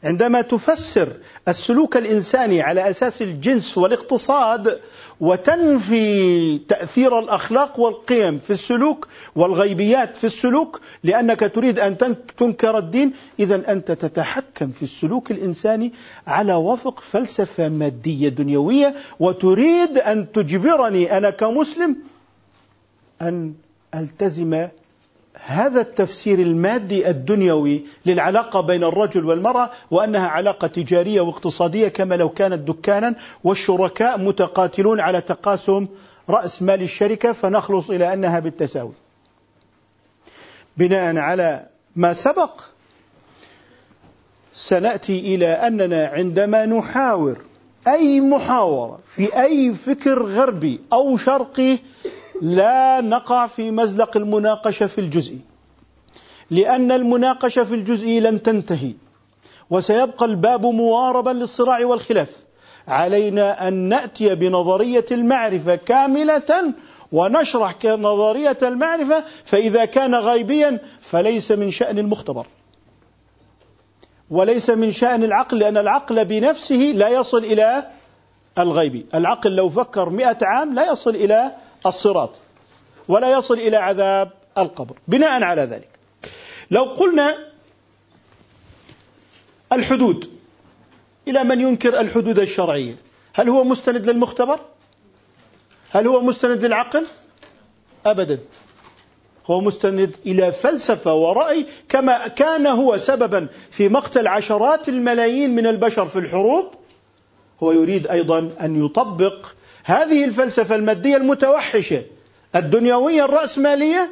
عندما تفسر السلوك الإنساني على أساس الجنس والاقتصاد وتنفي تأثير الأخلاق والقيم في السلوك والغيبيات في السلوك لأنك تريد أن تنكر الدين إذا أنت تتحكم في السلوك الإنساني على وفق فلسفة مادية دنيوية وتريد أن تجبرني أنا كمسلم أن ألتزم هذا التفسير المادي الدنيوي للعلاقة بين الرجل والمرأة وأنها علاقة تجارية واقتصادية كما لو كانت دكانا والشركاء متقاتلون على تقاسم رأس مال الشركة فنخلص إلى أنها بالتساوي. بناء على ما سبق سنأتي إلى أننا عندما نحاور أي محاورة في أي فكر غربي أو شرقي لا نقع في مزلق المناقشة في الجزء لأن المناقشة في الجزء لن تنتهي وسيبقى الباب مواربا للصراع والخلاف. علينا أن نأتي بنظرية المعرفة كاملة ونشرح نظرية المعرفة فإذا كان غيبيا فليس من شأن المختبر. وليس من شأن العقل لأن العقل بنفسه لا يصل إلى الغيب. العقل لو فكر مئة عام لا يصل إلى الصراط ولا يصل إلى عذاب القبر بناء على ذلك. لو قلنا الحدود إلى من ينكر الحدود الشرعية؟ هل هو مستند للمختبر؟ هل هو مستند للعقل؟ أبدا. هو مستند إلى فلسفة ورأي كما كان هو سببا في مقتل عشرات الملايين من البشر في الحروب. هو يريد أيضا أن يطبق هذه الفلسفة المادية المتوحشة الدنيوية الرأسمالية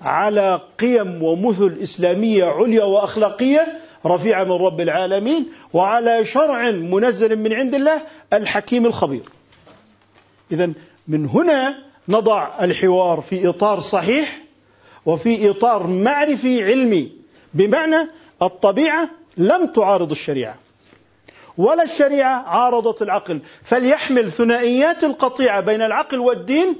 على قيم ومثل إسلامية عليا وأخلاقية رفيعة من رب العالمين وعلى شرع منزل من عند الله الحكيم الخبير. إذا من هنا نضع الحوار في إطار صحيح وفي إطار معرفي علمي بمعنى الطبيعة لم تعارض الشريعة. ولا الشريعة عارضت العقل. فليحمل ثنائيات القطيعة بين العقل والدين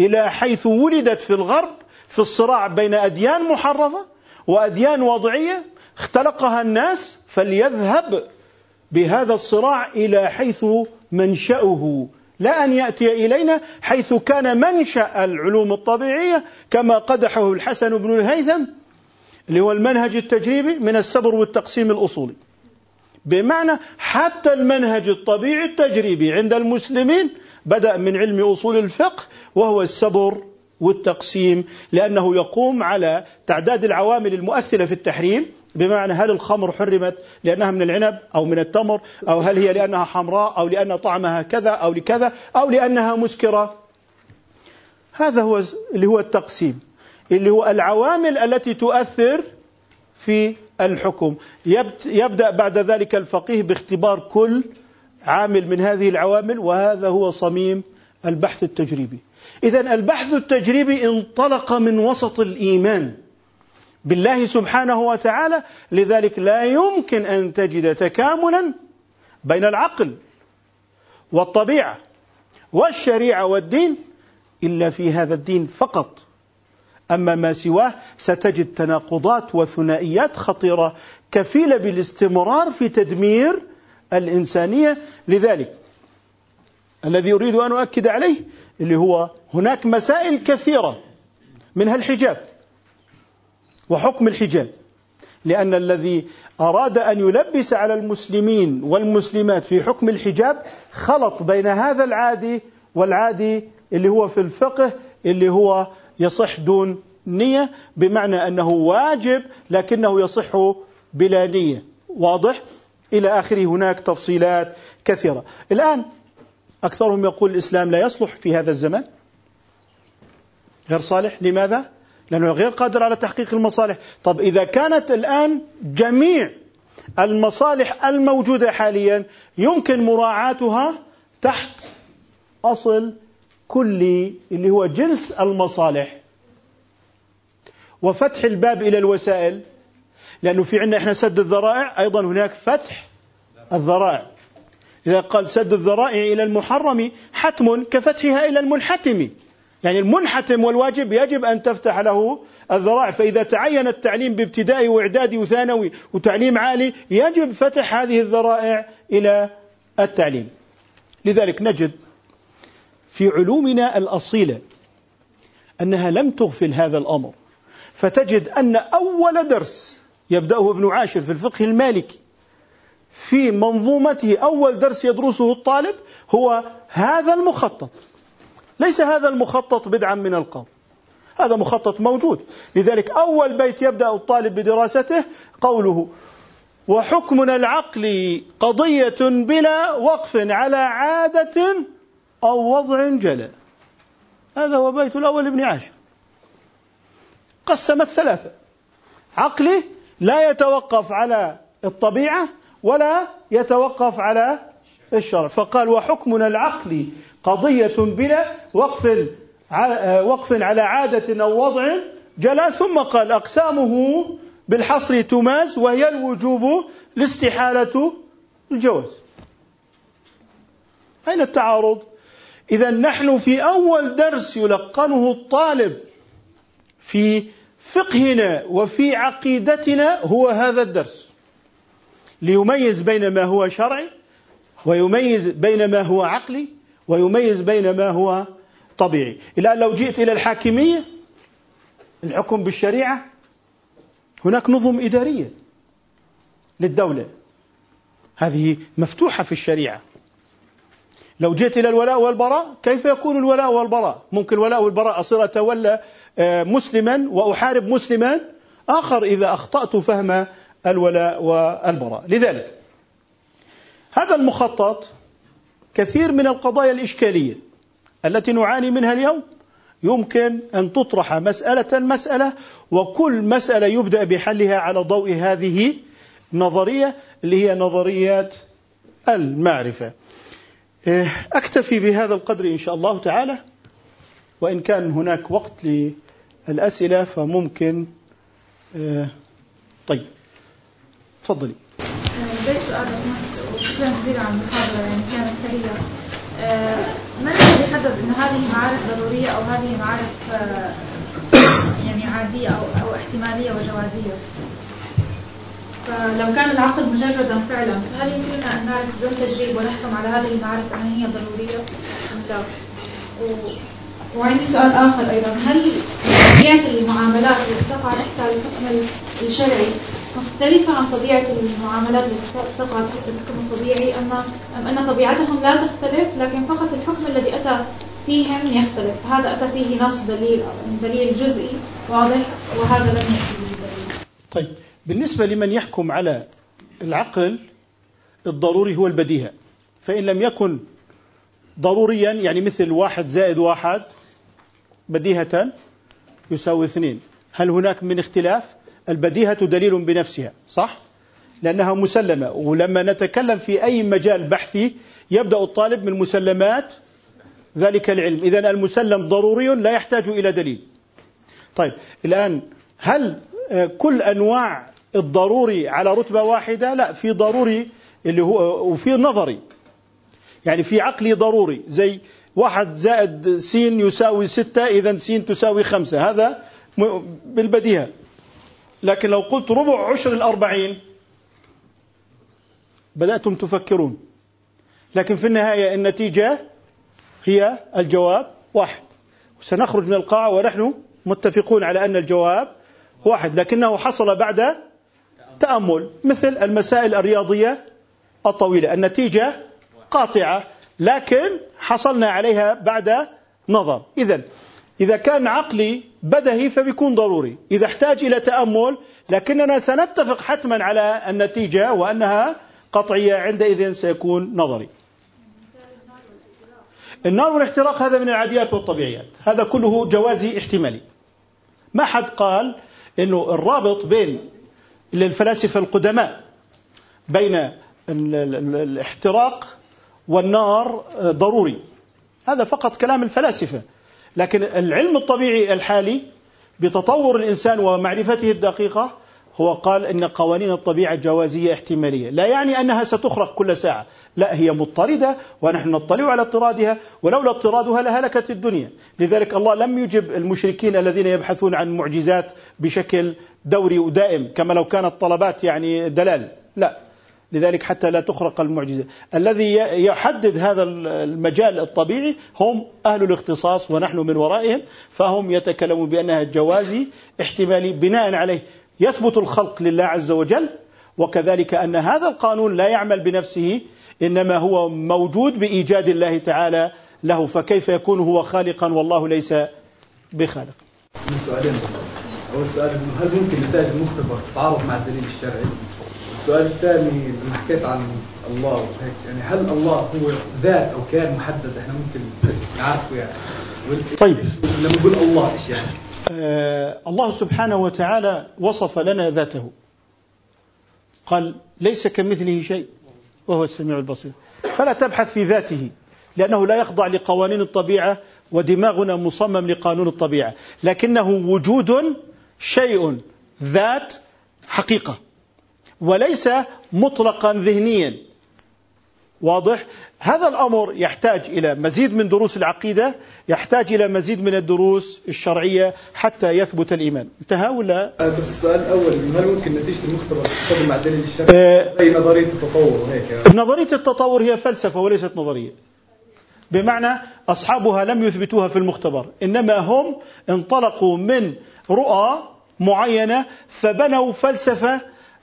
إلى حيث ولدت في الغرب في الصراع بين أديان محرفة وأديان وضعية اختلقها الناس فليذهب بهذا الصراع إلى حيث منشأه. لا أن يأتي إلينا حيث كان منشأ العلوم الطبيعية كما قدحه الحسن بن الهيثم اللي هو المنهج التجريبي من السبر والتقسيم الأصولي. بمعنى حتى المنهج الطبيعي التجريبي عند المسلمين بدأ من علم أصول الفقه وهو السبر والتقسيم لأنه يقوم على تعداد العوامل المؤثرة في التحريم بمعنى هل الخمر حرمت لأنها من العنب أو من التمر أو هل هي لأنها حمراء أو لأن طعمها كذا أو لكذا أو لأنها مسكرة. هذا هو اللي هو التقسيم اللي هو العوامل التي تؤثر في الحكم. يبدأ بعد ذلك الفقيه باختبار كل عامل من هذه العوامل وهذا هو صميم البحث التجريبي. إذا البحث التجريبي انطلق من وسط الإيمان بالله سبحانه وتعالى لذلك لا يمكن أن تجد تكاملا بين العقل والطبيعة والشريعة والدين إلا في هذا الدين فقط. أما ما سواه ستجد تناقضات وثنائيات خطيرة كفيلة بالاستمرار في تدمير الإنسانية. لذلك الذي أريد أن أؤكد عليه اللي هو هناك مسائل كثيرة منها الحجاب وحكم الحجاب لأن الذي أراد أن يلبس على المسلمين والمسلمات في حكم الحجاب خلط بين هذا العادي والعادي اللي هو في الفقه اللي هو يصح دون نية بمعنى أنه واجب لكنه يصح بلا نية. واضح؟ إلى آخره هناك تفصيلات كثيرة. الآن أكثرهم يقول الإسلام لا يصلح في هذا الزمان غير صالح؟ لماذا؟ لأنه غير قادر على تحقيق المصالح. طب إذا كانت الآن جميع المصالح الموجودة حاليا يمكن مراعاتها تحت أصل كلي اللي هو جنس المصالح. وفتح الباب إلى الوسائل. لأنه في عندنا إحنا سد الذرائع أيضا هناك فتح الذرائع. إذا قال سد الذرائع إلى المحرم حتم كفتحها إلى المنحتم. يعني المنحتم والواجب يجب أن تفتح له الذرائع. فإذا تعين التعليم بابتدائي وإعدادي وثانوي وتعليم عالي يجب فتح هذه الذرائع إلى التعليم. لذلك نجد في علومنا الأصيلة أنها لم تغفل هذا الأمر. فتجد أن أول درس يبدأه ابن عاشر في الفقه المالكي في منظومته أول درس يدرسه الطالب هو هذا المخطط. ليس هذا المخطط بدعا من القول هذا مخطط موجود. لذلك أول بيت يبدأ الطالب بدراسته قوله وحكمنا العقلي قضية بلا وقف على عادة أو وضع جلى. هذا هو بيت الأول ابن عاشر. قسم الثلاثة. عقلي لا يتوقف على الطبيعة ولا يتوقف على الشرع. فقال وحكمنا العقلي قضية بلا وقف وقف على عادة أو وضع جلا ثم قال أقسامه بالحصر تماز وهي الوجوب الاستحالة الجواز. أين التعارض؟ إذا نحن في أول درس يلقنه الطالب في فقهنا وفي عقيدتنا هو هذا الدرس. ليميز بين ما هو شرعي ويميز بين ما هو عقلي ويميز بين ما هو طبيعي. الآن لو جئت إلى الحاكمية الحكم بالشريعة هناك نظم إدارية للدولة. هذه مفتوحة في الشريعة. لو جئت إلى الولاء والبراء كيف يكون الولاء والبراء؟ ممكن الولاء والبراء أصير أتولى آه، مسلما وأحارب مسلما آخر إذا أخطأت فهم الولاء والبراء. لذلك هذا المخطط كثير من القضايا الإشكالية التي نعاني منها اليوم. يمكن أن تطرح مسألة مسألة وكل مسألة يبدأ بحلها على ضوء هذه النظرية اللي هي نظريات المعرفة. أكتفي بهذا القدر إن شاء الله تعالى. وإن كان هناك وقت للأسئلة فممكن إيه، طيب تفضلي. بدي سؤال لو سمحت وشكرا جزيلا على المحاضرة يعني كانت ثرية من الذي يحدد أن هذه معارف ضرورية أو هذه معارف آه، يعني عادية أو أو احتمالية وجوازية؟ فلو كان العقد مجردا فعلا فهل يمكننا أن نعرف بدون تجريب ونحكم على هذه المعارف أنها هي ضرورية؟ أم لا؟ و... وعندي سؤال آخر أيضا. هل جميع المعاملات التي تقع تحت الحكم الشرعي مختلفة عن طبيعة المعاملات التي تقع تحت الحكم الطبيعي؟ أم أم أن طبيعتهم لا تختلف لكن فقط الحكم الذي أتى فيهم يختلف. هذا أتى فيه نص دليل دليل جزئي واضح وهذا لم يأتي به دليل طيب. بالنسبة لمن يحكم على العقل الضروري هو البديهة. فإن لم يكن ضروريا يعني مثل واحد زائد واحد بديهة يساوي اثنين. هل هناك من اختلاف؟ البديهة دليل بنفسها صح؟ لأنها مسلمة. ولما نتكلم في أي مجال بحثي يبدأ الطالب من مسلمات ذلك العلم. إذا المسلم ضروري لا يحتاج إلى دليل. طيب الآن هل كل أنواع الضروري على رتبة واحدة لا في ضروري اللي هو وفي نظري. يعني في عقلي ضروري زي واحد زائد س يساوي ستة إذا س تساوي خمسة. هذا بالبديهة. لكن لو قلت ربع عشر الأربعين بدأتم تفكرون. لكن في النهاية النتيجة هي الجواب واحد. سنخرج من القاعة ونحن متفقون على أن الجواب واحد. لكنه حصل بعد تأمل مثل المسائل الرياضية الطويلة. النتيجة قاطعة لكن حصلنا عليها بعد نظر. إذا إذا كان عقلي بدهي فبيكون ضروري. إذا احتاج إلى تأمل لكننا سنتفق حتما على النتيجة وأنها قطعية عندئذ سيكون نظري. النار والاحتراق هذا من العاديات والطبيعيات. هذا كله جوازي احتمالي. ما حد قال إنه الرابط بين الفلاسفه القدماء بين الاحتراق والنار ضروري. هذا فقط كلام الفلاسفة. لكن العلم الطبيعي الحالي بتطور الإنسان ومعرفته الدقيقة هو قال إن قوانين الطبيعة جوازية احتمالية، لا يعني أنها ستخرق كل ساعة، لا هي مضطردة ونحن نطلع على اضطرادها ولولا اضطرادها لهلكت الدنيا، لذلك الله لم يجب المشركين الذين يبحثون عن معجزات بشكل دوري ودائم كما لو كانت طلبات يعني دلال، لا لذلك حتى لا تخرق المعجزة. الذي يحدد هذا المجال الطبيعي هم أهل الاختصاص ونحن من ورائهم فهم يتكلمون بأنها جوازي احتمالي بناء عليه يثبت الخلق لله عز وجل وكذلك أن هذا القانون لا يعمل بنفسه إنما هو موجود بإيجاد الله تعالى له فكيف يكون هو خالقا والله ليس بخالق؟ سؤالين. أول سؤال هل ممكن نتائج المختبر تتعارض مع الدليل الشرعي؟ السؤال الثاني لما حكيت عن الله وهيك يعني هل الله هو ذات أو كائن محدد؟ إحنا ممكن نعرفه يعني. طيب. لما نقول الله إيش يعني؟ آه الله سبحانه وتعالى وصف لنا ذاته. قال ليس كمثله شيء. وهو السميع البصير. فلا تبحث في ذاته لأنه لا يخضع لقوانين الطبيعة ودماغنا مصمم لقانون الطبيعة لكنه وجود شيء ذات حقيقة وليس مطلقا ذهنيا. واضح؟ هذا الأمر يحتاج إلى مزيد من دروس العقيدة يحتاج إلى مزيد من الدروس الشرعية حتى يثبت الإيمان. انتهى ولا؟ بس السؤال الأول هل ممكن نتيجة المختبر تستخدم مع الدليل الشرعي آه أي نظرية التطور وهيك نظرية التطور هي فلسفة وليست نظرية. بمعنى أصحابها لم يثبتوها في المختبر إنما هم انطلقوا من رؤى معينة فبنوا فلسفة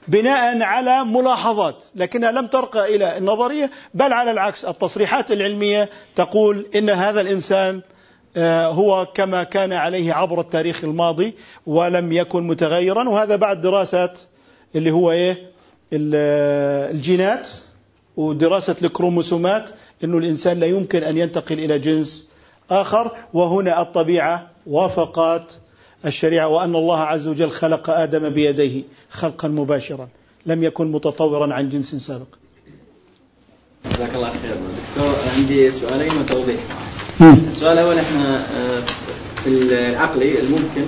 بناء على ملاحظات لكنها لم ترقى إلى النظرية بل على العكس التصريحات العلمية تقول إن هذا الإنسان آه، هو كما كان عليه عبر التاريخ الماضي ولم يكن متغيرا وهذا بعد دراسه اللي هو إيه؟ الجينات ودراسة الكروموسومات إنه الإنسان لا يمكن أن ينتقل إلى جنس آخر وهنا الطبيعة وافقت الشريعة وأن الله عز وجل خلق آدم بيديه خلقا مباشرا لم يكن متطورا عن جنس سابق. جزاك الله خير. دكتور عندي سؤالين وتوضيح. السؤال الأول إحنا آه، في العقلي الممكن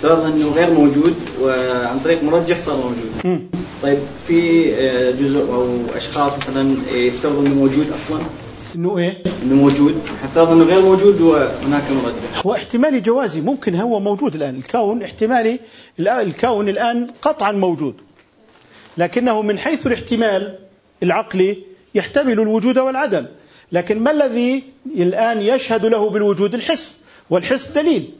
افترض انه غير موجود وعن طريق مرجح صار موجود. طيب في آه، جزء أو اشخاص مثلا يفترضوا انه موجود أصلا إنه إيه؟ إنه موجود. حتى انه غير موجود وهناك مرجح. هو احتمالي جوازي ممكن هو موجود الآن. الكون احتمالي الكون الآن قطعا موجود. لكنه من حيث الاحتمال العقلي يحتمل الوجود والعدم. لكن ما الذي الآن يشهد له بالوجود؟ الحس. والحس دليل.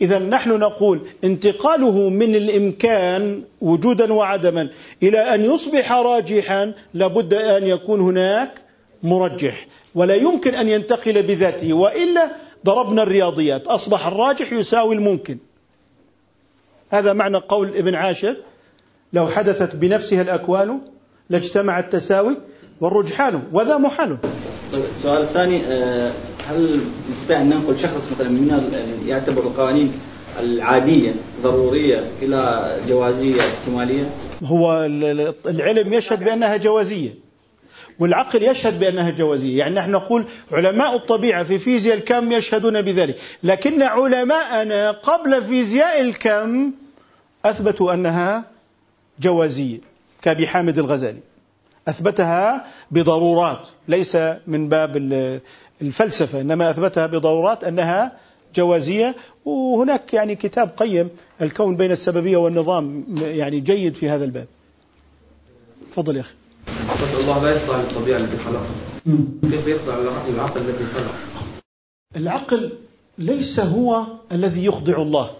إذا نحن نقول انتقاله من الإمكان وجودا وعدما إلى أن يصبح راجحا لابد أن يكون هناك مرجح ولا يمكن أن ينتقل بذاته وإلا ضربنا الرياضيات أصبح الراجح يساوي الممكن. هذا معنى قول ابن عاشر لو حدثت بنفسها الأكوان لاجتمع التساوي والرجحان وذا محال. السؤال الثاني آه، هل نستطيع أن ننقل شخص مثلا من يعتبر القوانين العادية ضرورية إلى جوازية احتمالية؟ هو العلم يشهد بأنها جوازية والعقل يشهد بأنها جوازية يعني نحن نقول علماء الطبيعة في فيزياء الكم يشهدون بذلك لكن علماءنا قبل فيزياء الكم أثبتوا أنها جوازية كأبي حامد الغزالي أثبتها بضرورات ليس من باب الفلسفة إنما أثبتها بضرورات أنها جوازية. وهناك يعني كتاب قيم الكون بين السببية والنظام يعني جيد في هذا الباب. تفضل يا أخي. الله لا يخضع للطبيعة التي خلقها كيف يخضع للعقل الذي خلق؟ العقل ليس هو الذي يخضع الله.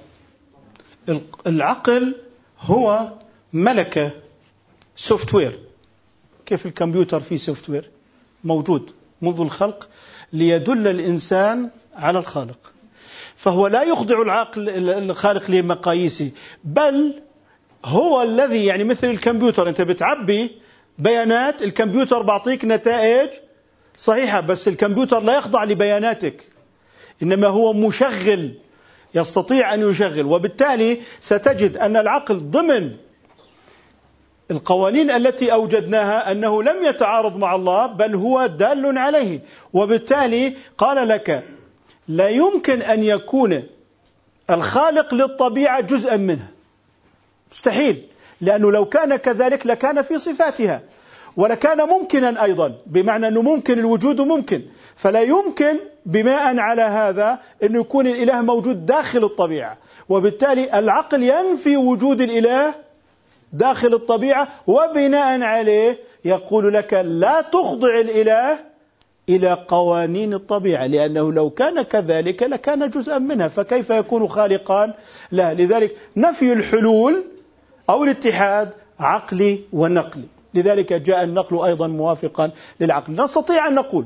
العقل هو ملكة software كيف الكمبيوتر فيه software موجود منذ الخلق. ليدل الإنسان على الخالق. فهو لا يخضع العقل الخالق لمقاييسه بل هو الذي يعني مثل الكمبيوتر أنت بتعبي بيانات الكمبيوتر بعطيك نتائج صحيحة بس الكمبيوتر لا يخضع لبياناتك إنما هو مشغل يستطيع أن يشغل وبالتالي ستجد أن العقل ضمن القوانين التي أوجدناها أنه لم يتعارض مع الله بل هو دال عليه. وبالتالي قال لك لا يمكن أن يكون الخالق للطبيعة جزءا منها مستحيل. لأنه لو كان كذلك لكان في صفاتها. ولكان ممكنا أيضا. بمعنى أنه ممكن الوجود ممكن. فلا يمكن بناء على هذا انه يكون الإله موجود داخل الطبيعة. وبالتالي العقل ينفي وجود الإله داخل الطبيعة وبناء عليه يقول لك لا تخضع الإله إلى قوانين الطبيعة لأنه لو كان كذلك لكان جزءا منها فكيف يكون خالقا لا لذلك نفي الحلول أو الاتحاد عقلي ونقلي لذلك جاء النقل أيضا موافقا للعقل. نستطيع أن نقول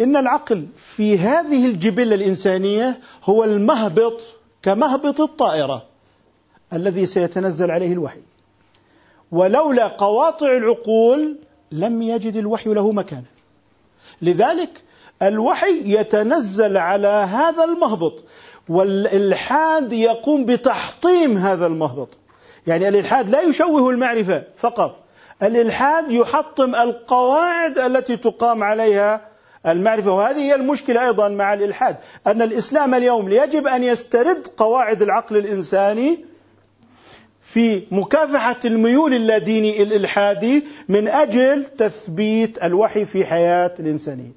إن العقل في هذه الجبلة الإنسانية هو المهبط كمهبط الطائرة. الذي سيتنزل عليه الوحي. ولولا قواطع العقول لم يجد الوحي له مكانا. لذلك الوحي يتنزل على هذا المهبط والإلحاد يقوم بتحطيم هذا المهبط. يعني الإلحاد لا يشوه المعرفة فقط الإلحاد يحطم القواعد التي تقام عليها المعرفة. وهذه هي المشكلة أيضا مع الإلحاد أن الإسلام اليوم يجب أن يسترد قواعد العقل الإنساني في مكافحة الميول اللاديني الإلحادي من أجل تثبيت الوحي في حياة الإنسانية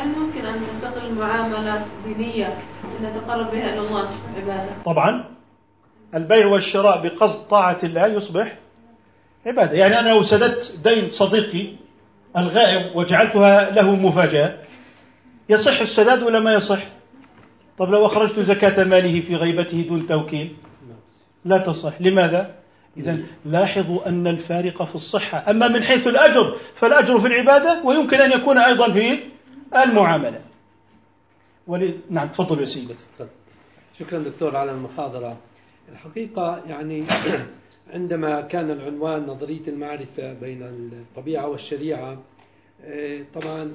هل ممكن أن ننتقل المعاملات الدينية نتقرب بها إلى الله عبادة؟ طبعا. البيع والشراء بقصد طاعة الله يصبح عبادة. يعني أنا لو سددت دين صديقي الغائب وجعلتها له مفاجأة يصح السداد ولا ما يصح؟ طب لو أخرجت زكاة ماله في غيبته دون توكيل؟ لا تصح. لماذا؟ إذا لاحظوا أن الفارق في الصحة. أما من حيث الأجر فالأجر في العبادة ويمكن أن يكون أيضا في المعاملة. ولي... نعم تفضل يا سيدي. شكرا دكتور على المحاضرة. الحقيقة يعني عندما كان العنوان نظرية المعرفة بين الطبيعة والشريعة آه، طبعا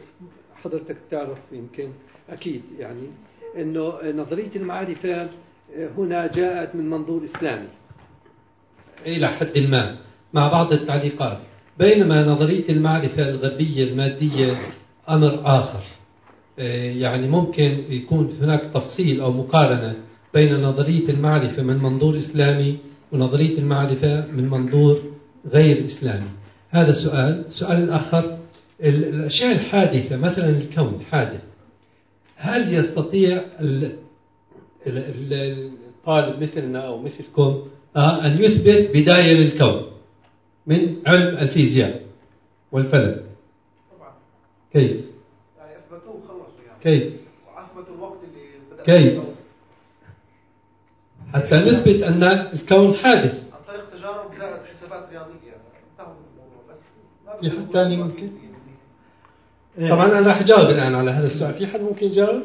حضرتك تعرف يمكن أكيد يعني أنه نظرية المعرفة هنا جاءت من منظور إسلامي. إلى حد ما مع بعض التعليقات. بينما نظرية المعرفة الغربية المادية أمر آخر. يعني ممكن يكون هناك تفصيل أو مقارنة بين نظرية المعرفة من منظور إسلامي ونظرية المعرفة من منظور غير إسلامي. هذا سؤال. السؤال الآخر الأشياء الحادثة مثلا الكون حادث هل يستطيع الطالب مثلنا أو مثلكم آه، أن يثبت بداية للكون من علم الفيزياء والفلك طبعا كيف؟ يعني اثبتوه خلصوا يعني كيف؟ واثبتوا الوقت اللي بدأ كيف؟ حتى نثبت أن الكون حادث عن طريق تجارب زائد حسابات رياضيه انتهوا من الموضوع بس في حد ثاني ممكن؟ طبعا أنا راح أجاوب الآن على هذا السؤال في حد ممكن يجاوب؟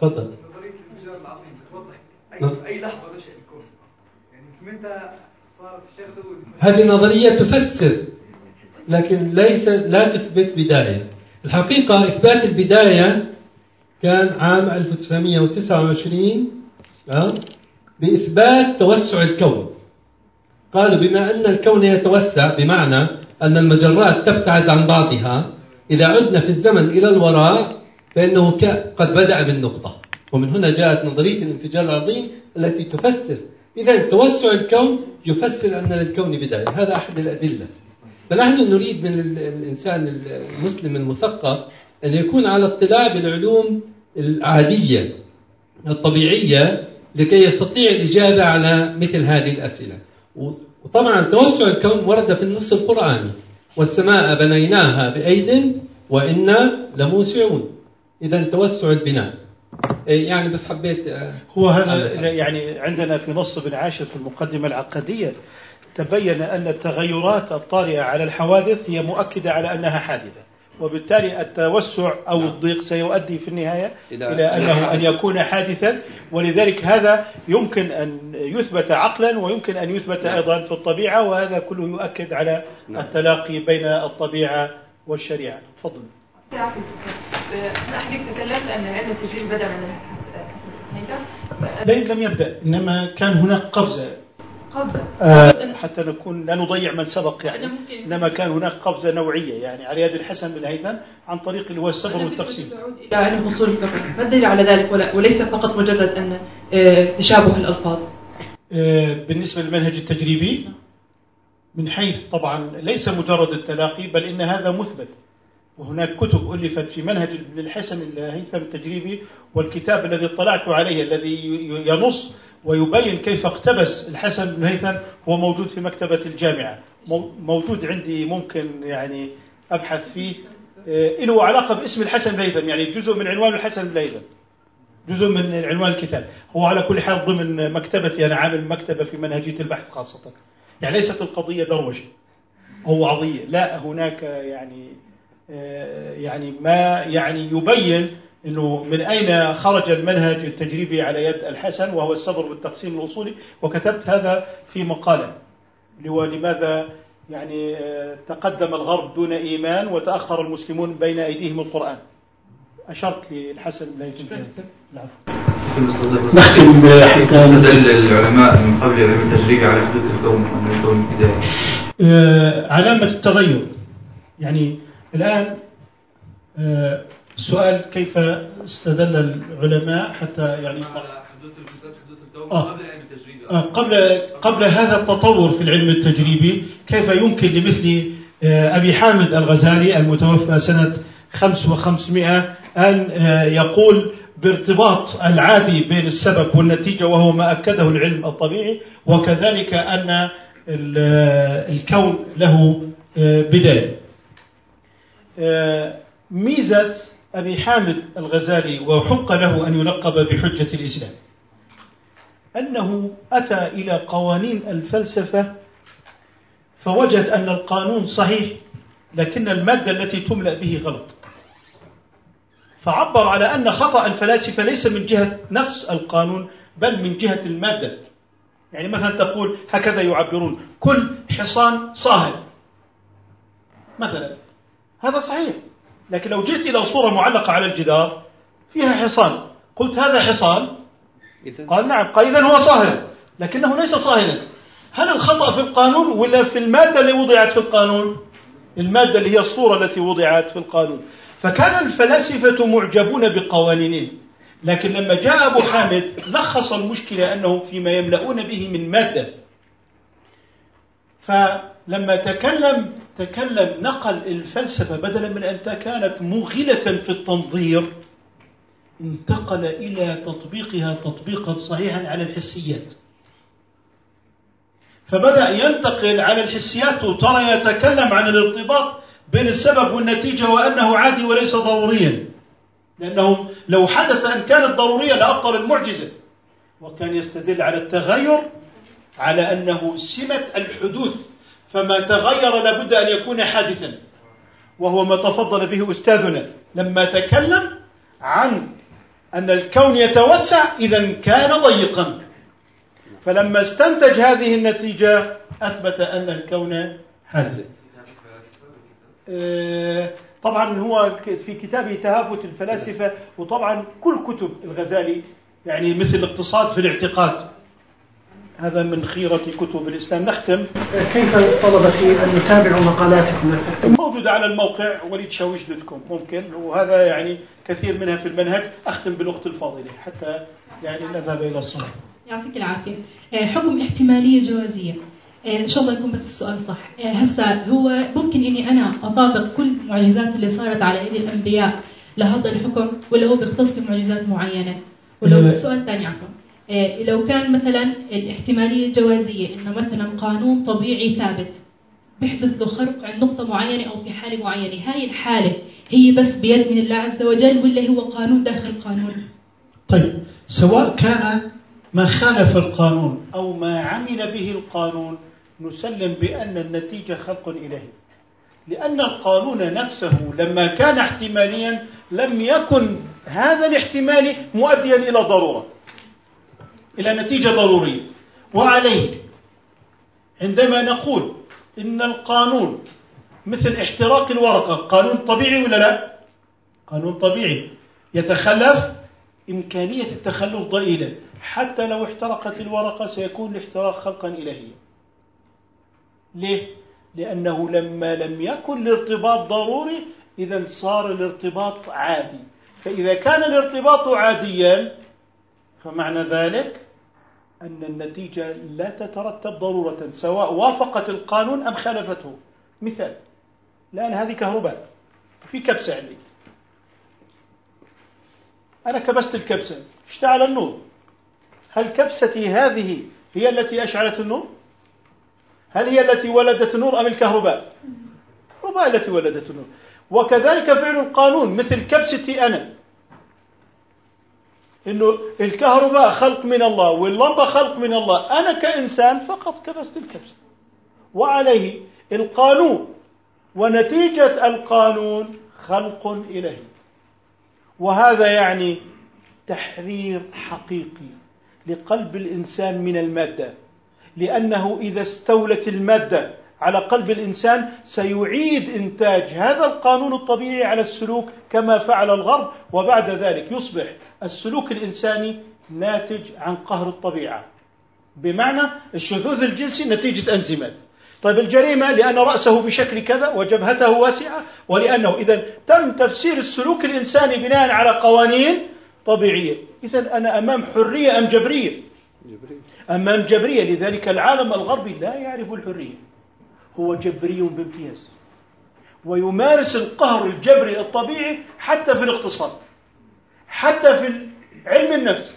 تفضل. نظريه الانفجار العظيم بتوضح. اي أي لحظة نشا الكون يعني متى صارت الشغله هذه النظرية تفسر لكن ليس لا تثبت بداية. الحقيقة إثبات البداية كان عام 1929 آه، بإثبات توسع الكون. قالوا بما أن الكون يتوسع بمعنى أن المجرات تبتعد عن بعضها إذا عدنا في الزمن إلى الوراء فإنه قد بدأ بالنقطة. ومن هنا جاءت نظرية الانفجار العظيم التي تفسر. إذا توسع الكون يفسر أن للكون بداية. هذا أحد الأدلة. فنحن نريد من ال- الإنسان المسلم المثقف أن يكون على اطلاع بالعلوم العادية الطبيعية لكي يستطيع الإجابة على مثل هذه الأسئلة. وطبعا توسع الكون ورد في النص القرآني. والسماء بنيناها بأيد وإنا لموسعون. إذا توسع البناء. إيه يعني بس حبيت آه، هو هذا. يعني عندنا في نص ابن عاشر في المقدمة العقدية تبين أن التغيرات الطارئة على الحوادث هي مؤكدة على أنها حادثة. وبالتالي التوسع أو الضيق سيؤدي في النهاية إلى- إلى أنه أن يكون حادثا. ولذلك هذا يمكن أن يثبت عقلا ويمكن أن يثبت أيضا في الطبيعة وهذا كله يؤكد على نعم. التلاقي بين الطبيعة والشريعة. تفضل. حضرتك تكلمت ان علم التجريب بدا من لين لم يبدأ إنما كان هناك قفزة. قفزة. آه، حتى نكون لا نضيع من سبق يعني. إنما كان هناك قفزة نوعية يعني. على يد الحسن بن هيثم عن طريق اللي هو الصبر والتقسيم. إلى علم اصول الفقه ما الدليل على ذلك؟ ولا وليس فقط مجرد أن آه، تشابه الألفاظ. آه، بالنسبة للمنهج التجريبي من حيث طبعا ليس مجرد التلاقي بل إن هذا مثبت. وهناك كتب ألفت في منهج الحسن الهيثم التجريبي والكتاب الذي اطلعت عليه الذي ينص ويبين كيف اقتبس الحسن بن الهيثم هو موجود في مكتبة الجامعة. مو- موجود عندي ممكن يعني أبحث فيه. آه، له علاقة باسم الحسن بن الهيثم يعني جزء من عنوان الحسن بن الهيثم. جزء من عنوان الكتاب. هو على كل حال ضمن مكتبتي أنا عامل مكتبة في منهجية البحث خاصة. يعني ليست القضية دروشة أو وعظية لا هناك يعني يعني ما يعني يبين إنه من أين خرج المنهج التجريبي على يد الحسن وهو الصبر والتقسيم الأصولي وكتبت هذا في مقالة. اللي هو لماذا يعني آه، تقدم الغرب دون إيمان وتأخر المسلمون بين أيديهم القرآن؟ أشرت للحسن في هذا. العفو. نختم استدل العلماء من قبل علم التجريب على حدوث الكون وأن الكون بداية. آه، علامة التغير. يعني الآن آه، السؤال كيف استدل العلماء حتى يعني حدوث حدوث الكون آه. قبل علم التجريب آه، قبل قبل هذا التطور في العلم التجريبي كيف يمكن لمثل آه، أبي حامد الغزالي المتوفى سنة 5500 أن آه، يقول بارتباط العادي بين السبب والنتيجة وهو ما أكده العلم الطبيعي وكذلك أن ال- الكون له بداية ميزة أبي حامد الغزالي وحق له أن يلقب بحجة الإسلام أنه أتى إلى قوانين الفلسفة فوجد أن القانون صحيح لكن المادة التي تملأ به غلط. فعبر على أن خطأ الفلاسفة ليس من جهة نفس القانون بل من جهة المادة. يعني مثلا تقول هكذا يعبرون كل حصان صاهر مثلا. هذا صحيح. لكن لو جئت إلى صورة معلقة على الجدار فيها حصان. قلت هذا حصان؟ قال نعم. قال إذا هو صاهر. لكنه ليس صاهرا. هل الخطأ في القانون ولا في المادة اللي وضعت في القانون؟ المادة اللي هي الصورة التي وضعت في القانون. فكان الفلاسفة معجبون بقوانينهم لكن لما جاء أبو حامد لخص المشكلة أنهم فيما يملؤون به من مادة. فلما تكلم تكلم نقل الفلسفة بدلا من أن كانت موغلة في التنظير انتقل إلى تطبيقها تطبيقا صحيحا على الحسيات. فبدأ ينتقل على الحسيات وترى يتكلم عن الارتباط بين السبب والنتيجة وأنه عادي وليس ضروريا. لأنه لو حدث أن كانت ضرورية لأبطل المعجزة. وكان يستدل على التغير على أنه سمة الحدوث فما تغير لابد أن يكون حادثا. وهو ما تفضل به أستاذنا لما تكلم عن أن الكون يتوسع إذا كان ضيقا. فلما استنتج هذه النتيجة أثبت أن الكون حادث. آه، طبعا هو في كتابه تهافت الفلاسفة وطبعا كل كتب الغزالي يعني مثل الاقتصاد في الاعتقاد. هذا من خيرة كتب الإسلام. نختم. كيف طلبتي أن نتابع مقالاتكم؟ موجودة على الموقع وليد شاويش دوت كوم ممكن. وهذا يعني كثير منها في المنهج. أختم بالوقت الفاضلة حتى يعني نذهب إلى الصلاة يعطيك العافية. آه، حكم احتمالية جوازية. آه، إن شاء الله يكون بس السؤال صح. آه، هسا هو ممكن إني أنا أطابق كل المعجزات اللي صارت على إيدي الأنبياء لهذا الحكم ولا هو بيختص بمعجزات معينة؟ ولو سؤال ثاني عفوا. لو كان مثلا الاحتمالية الجوازية إنه مثلا قانون طبيعي ثابت بيحدث له خرق عند نقطة معينة أو في حالة معينة هاي الحالة هي بس بيد من الله عز وجل ولا هو قانون داخل قانون طيب سواء كان ما خالف القانون أو ما عمل به القانون نسلم بأن النتيجة خلق إلهي لأن القانون نفسه لما كان احتماليا لم يكن هذا الاحتمال مؤديا إلى ضرورة. إلى نتيجة ضرورية. وعليه عندما نقول إن القانون مثل احتراق الورقة قانون طبيعي ولا لا؟ قانون طبيعي. يتخلف إمكانية التخلف ضئيلة. حتى لو احترقت الورقة سيكون الاحتراق خلقا إلهيا. ليه؟ لأنه لما لم يكن الارتباط ضروري إذا صار الارتباط عادي. فإذا كان الارتباط عاديا فمعنى ذلك أن النتيجة لا تترتب ضرورة سواء وافقت القانون أم خالفته. مثال الآن هذه كهرباء في كبسة عندي. أنا كبست الكبسة اشتعل النور. هل كبستي هذه هي التي أشعلت النور؟ هل هي التي ولدت النور أم الكهرباء؟ الكهرباء التي ولدت النور. وكذلك فعل القانون مثل كبستي أنا. إنه الكهرباء خلق من الله واللمبة خلق من الله. أنا كإنسان فقط كبست الكبسه وعليه القانون. ونتيجة القانون خلق الهي وهذا يعني تحرير حقيقي لقلب الإنسان من المادة. لأنه إذا استولت المادة على قلب الإنسان سيعيد إنتاج هذا القانون الطبيعي على السلوك كما فعل الغرب وبعد ذلك يصبح السلوك الإنساني ناتج عن قهر الطبيعة. بمعنى الشذوذ الجنسي نتيجة أنزيمات. طيب الجريمة لأن رأسه بشكل كذا وجبهته واسعة ولأنه إذا تم تفسير السلوك الإنساني بناء على قوانين طبيعية. إذا أنا أمام حرية أم جبرية؟ جبرية. أمام جبرية. لذلك العالم الغربي لا يعرف الحرية. هو جبري بامتياز. ويمارس القهر الجبري الطبيعي حتى في الاقتصاد حتى في علم النفس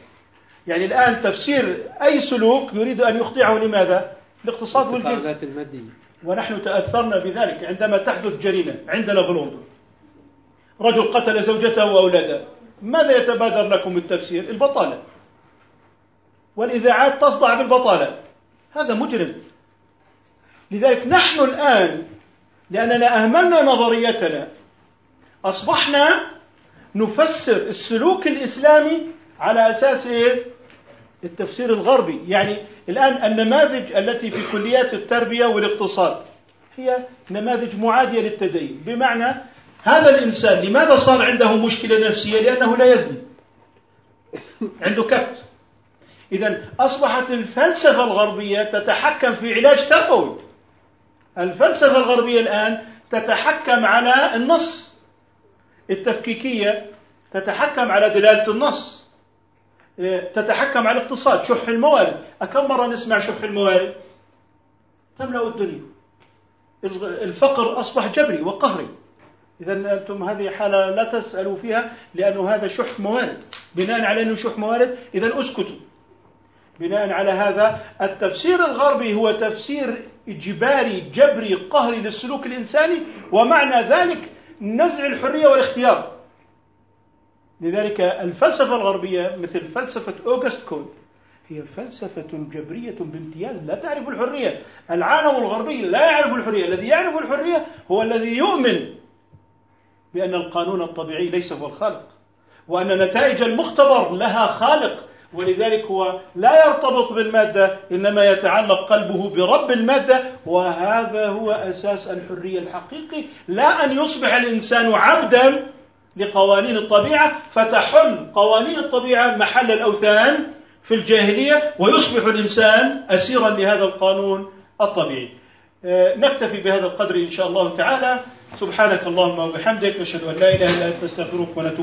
يعني الآن تفسير أي سلوك يريد أن يخضعه لماذا؟ الاقتصاد والجنس. ونحن تأثرنا بذلك عندما تحدث جريمة عندنا في لندن رجل قتل زوجته وأولاده. ماذا يتبادر لكم التفسير؟ البطالة. والإذاعات تصدع بالبطالة. هذا مجرم. لذلك نحن الآن لأننا أهملنا نظريتنا أصبحنا نفسر السلوك الإسلامي على أساس إيه؟ التفسير الغربي. يعني الآن النماذج التي في كليات التربية والاقتصاد هي نماذج معادية للتدين. بمعنى هذا الإنسان لماذا صار عنده مشكلة نفسية؟ لأنه لا يزني. عنده كبت. إذا أصبحت الفلسفة الغربية تتحكم في علاج تربوي. الفلسفة الغربية الآن تتحكم على النص. التفكيكية تتحكم على دلالة النص. إيه، تتحكم على الاقتصاد شح الموارد. أكم مرة نسمع شح الموارد؟ تملأ الدنيا. الفقر أصبح جبري وقهري. إذا أنتم هذه حالة لا تسألوا فيها لأنه هذا شح موارد. بناء على أنه شح موارد إذا أسكتوا. بناء على هذا التفسير الغربي هو تفسير إجباري جبري قهري للسلوك الإنساني ومعنى ذلك نزع الحرية والاختيار. لذلك الفلسفة الغربية مثل فلسفة أوغست كون هي فلسفة جبرية بامتياز لا تعرف الحرية. العالم الغربي لا يعرف الحرية. الذي يعرف الحرية هو الذي يؤمن بأن القانون الطبيعي ليس هو الخالق وأن نتائج المختبر لها خالق ولذلك هو لا يرتبط بالمادة إنما يتعلق قلبه برب المادة وهذا هو أساس الحرية الحقيقي. لا أن يصبح الإنسان عبدا لقوانين الطبيعة فتحل قوانين الطبيعة محل الأوثان في الجاهلية ويصبح الإنسان أسيرا لهذا القانون الطبيعي. آه، نكتفي بهذا القدر إن شاء الله تعالى. سبحانك اللهم وبحمدك أشهد أن لا إله إلا أنت نستغفرك ونتوب